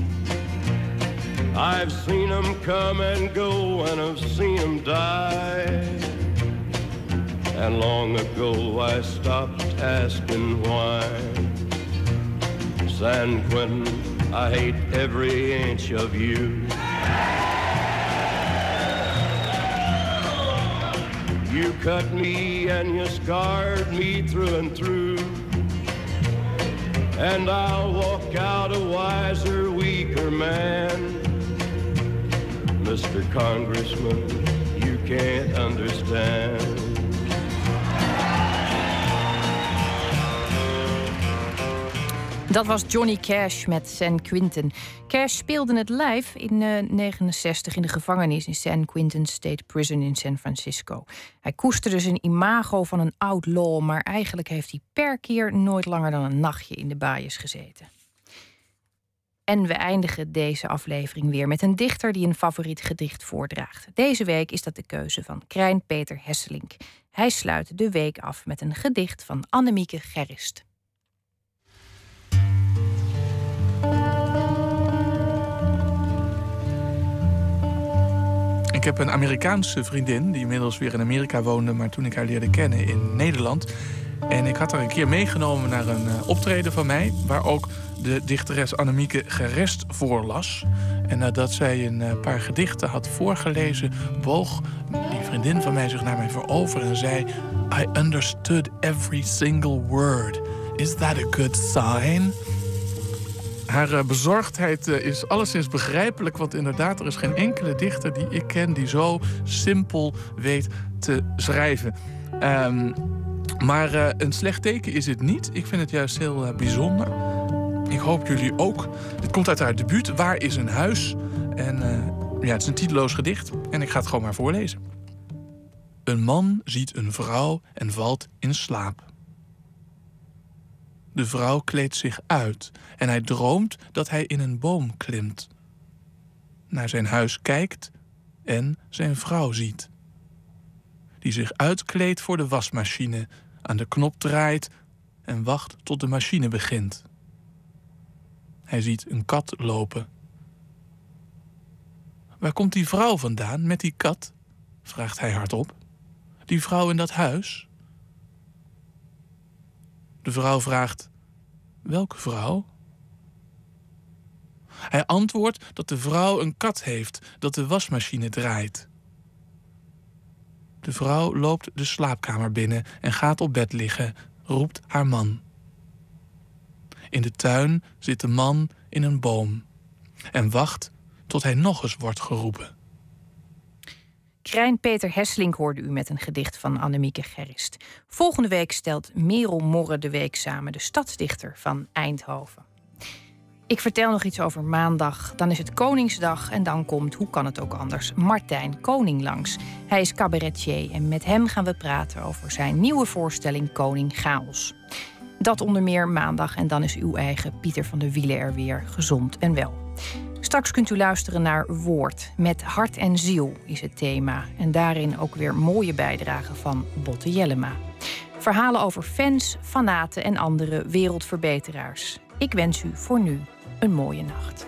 Speaker 22: I've seen 'em come and go, and I've seen 'em die. And long ago I stopped asking why. San Quentin, I hate every inch of you. You cut me and you scarred me through and through. And I'll walk out a wiser, weaker man. Mr. Congressman, you can't understand.
Speaker 1: Dat was Johnny Cash met San Quentin. Cash speelde het live in 1969 in de gevangenis in San Quentin State Prison in San Francisco. Hij koesterde zijn imago van een outlaw, maar eigenlijk heeft hij per keer nooit langer dan een nachtje in de baaiers gezeten. En we eindigen deze aflevering weer met een dichter die een favoriet gedicht voordraagt. Deze week is dat de keuze van Krijn Peter Hesselink. Hij sluit de week af met een gedicht van Annemieke Gerrist.
Speaker 23: Heb een Amerikaanse vriendin die inmiddels weer in Amerika woonde, maar toen ik haar leerde kennen in Nederland. En ik had haar een keer meegenomen naar een eh, optreden van mij, waar ook de dichteres Annemieke Gerest voorlas. En nadat zij een eh, paar gedichten had voorgelezen, boog die vriendin van mij zich naar mij voorover en zei: I understood every single word. Is that a good sign? Haar eh, bezorgdheid eh, is alleszins begrijpelijk, want inderdaad, er is geen enkele dichter die ik ken die zo simpel weet te schrijven. Ehm, maar eh, een slecht teken is het niet. Ik vind het juist heel bijzonder. Ik hoop jullie ook. Het komt uit haar debuut, Waar is een huis? En ja, het is een titeloos gedicht en ik ga het gewoon maar voorlezen. Een man ziet een vrouw en valt in slaap. De vrouw kleedt zich uit en hij droomt dat hij in een boom klimt. Naar zijn huis kijkt en zijn vrouw ziet. Die zich uitkleedt voor de wasmachine, aan de knop draait en wacht tot de machine begint. Hij ziet een kat lopen. Waar komt die vrouw vandaan met die kat? vraagt hij hardop. Die vrouw in dat huis? De vrouw vraagt: Welke vrouw? Hij antwoordt dat de vrouw een kat heeft dat de wasmachine draait. De vrouw loopt de slaapkamer binnen en gaat op bed liggen, roept haar man. In de tuin zit de man in een boom en wacht tot hij nog eens wordt geroepen.
Speaker 1: Krijn Peter Hesselink hoorde u met een gedicht van Annemieke Gerrist. Volgende week stelt Merel Morre de week samen, de stadsdichter van Eindhoven. Ik vertel nog iets over maandag. Dan is het Koningsdag en dan komt, hoe kan het ook anders, Martijn Koning langs. Hij is cabaretier en met hem gaan we praten over zijn nieuwe voorstelling Koning Chaos. Dat onder meer maandag en dan is uw eigen Pieter van der Wielen er weer gezond en wel. Straks kunt u luisteren naar Woord. Met hart en ziel is het thema. En daarin ook weer mooie bijdragen van Botte Jellema. Verhalen over fans, fanaten en andere wereldverbeteraars. Ik wens u voor nu een mooie nacht.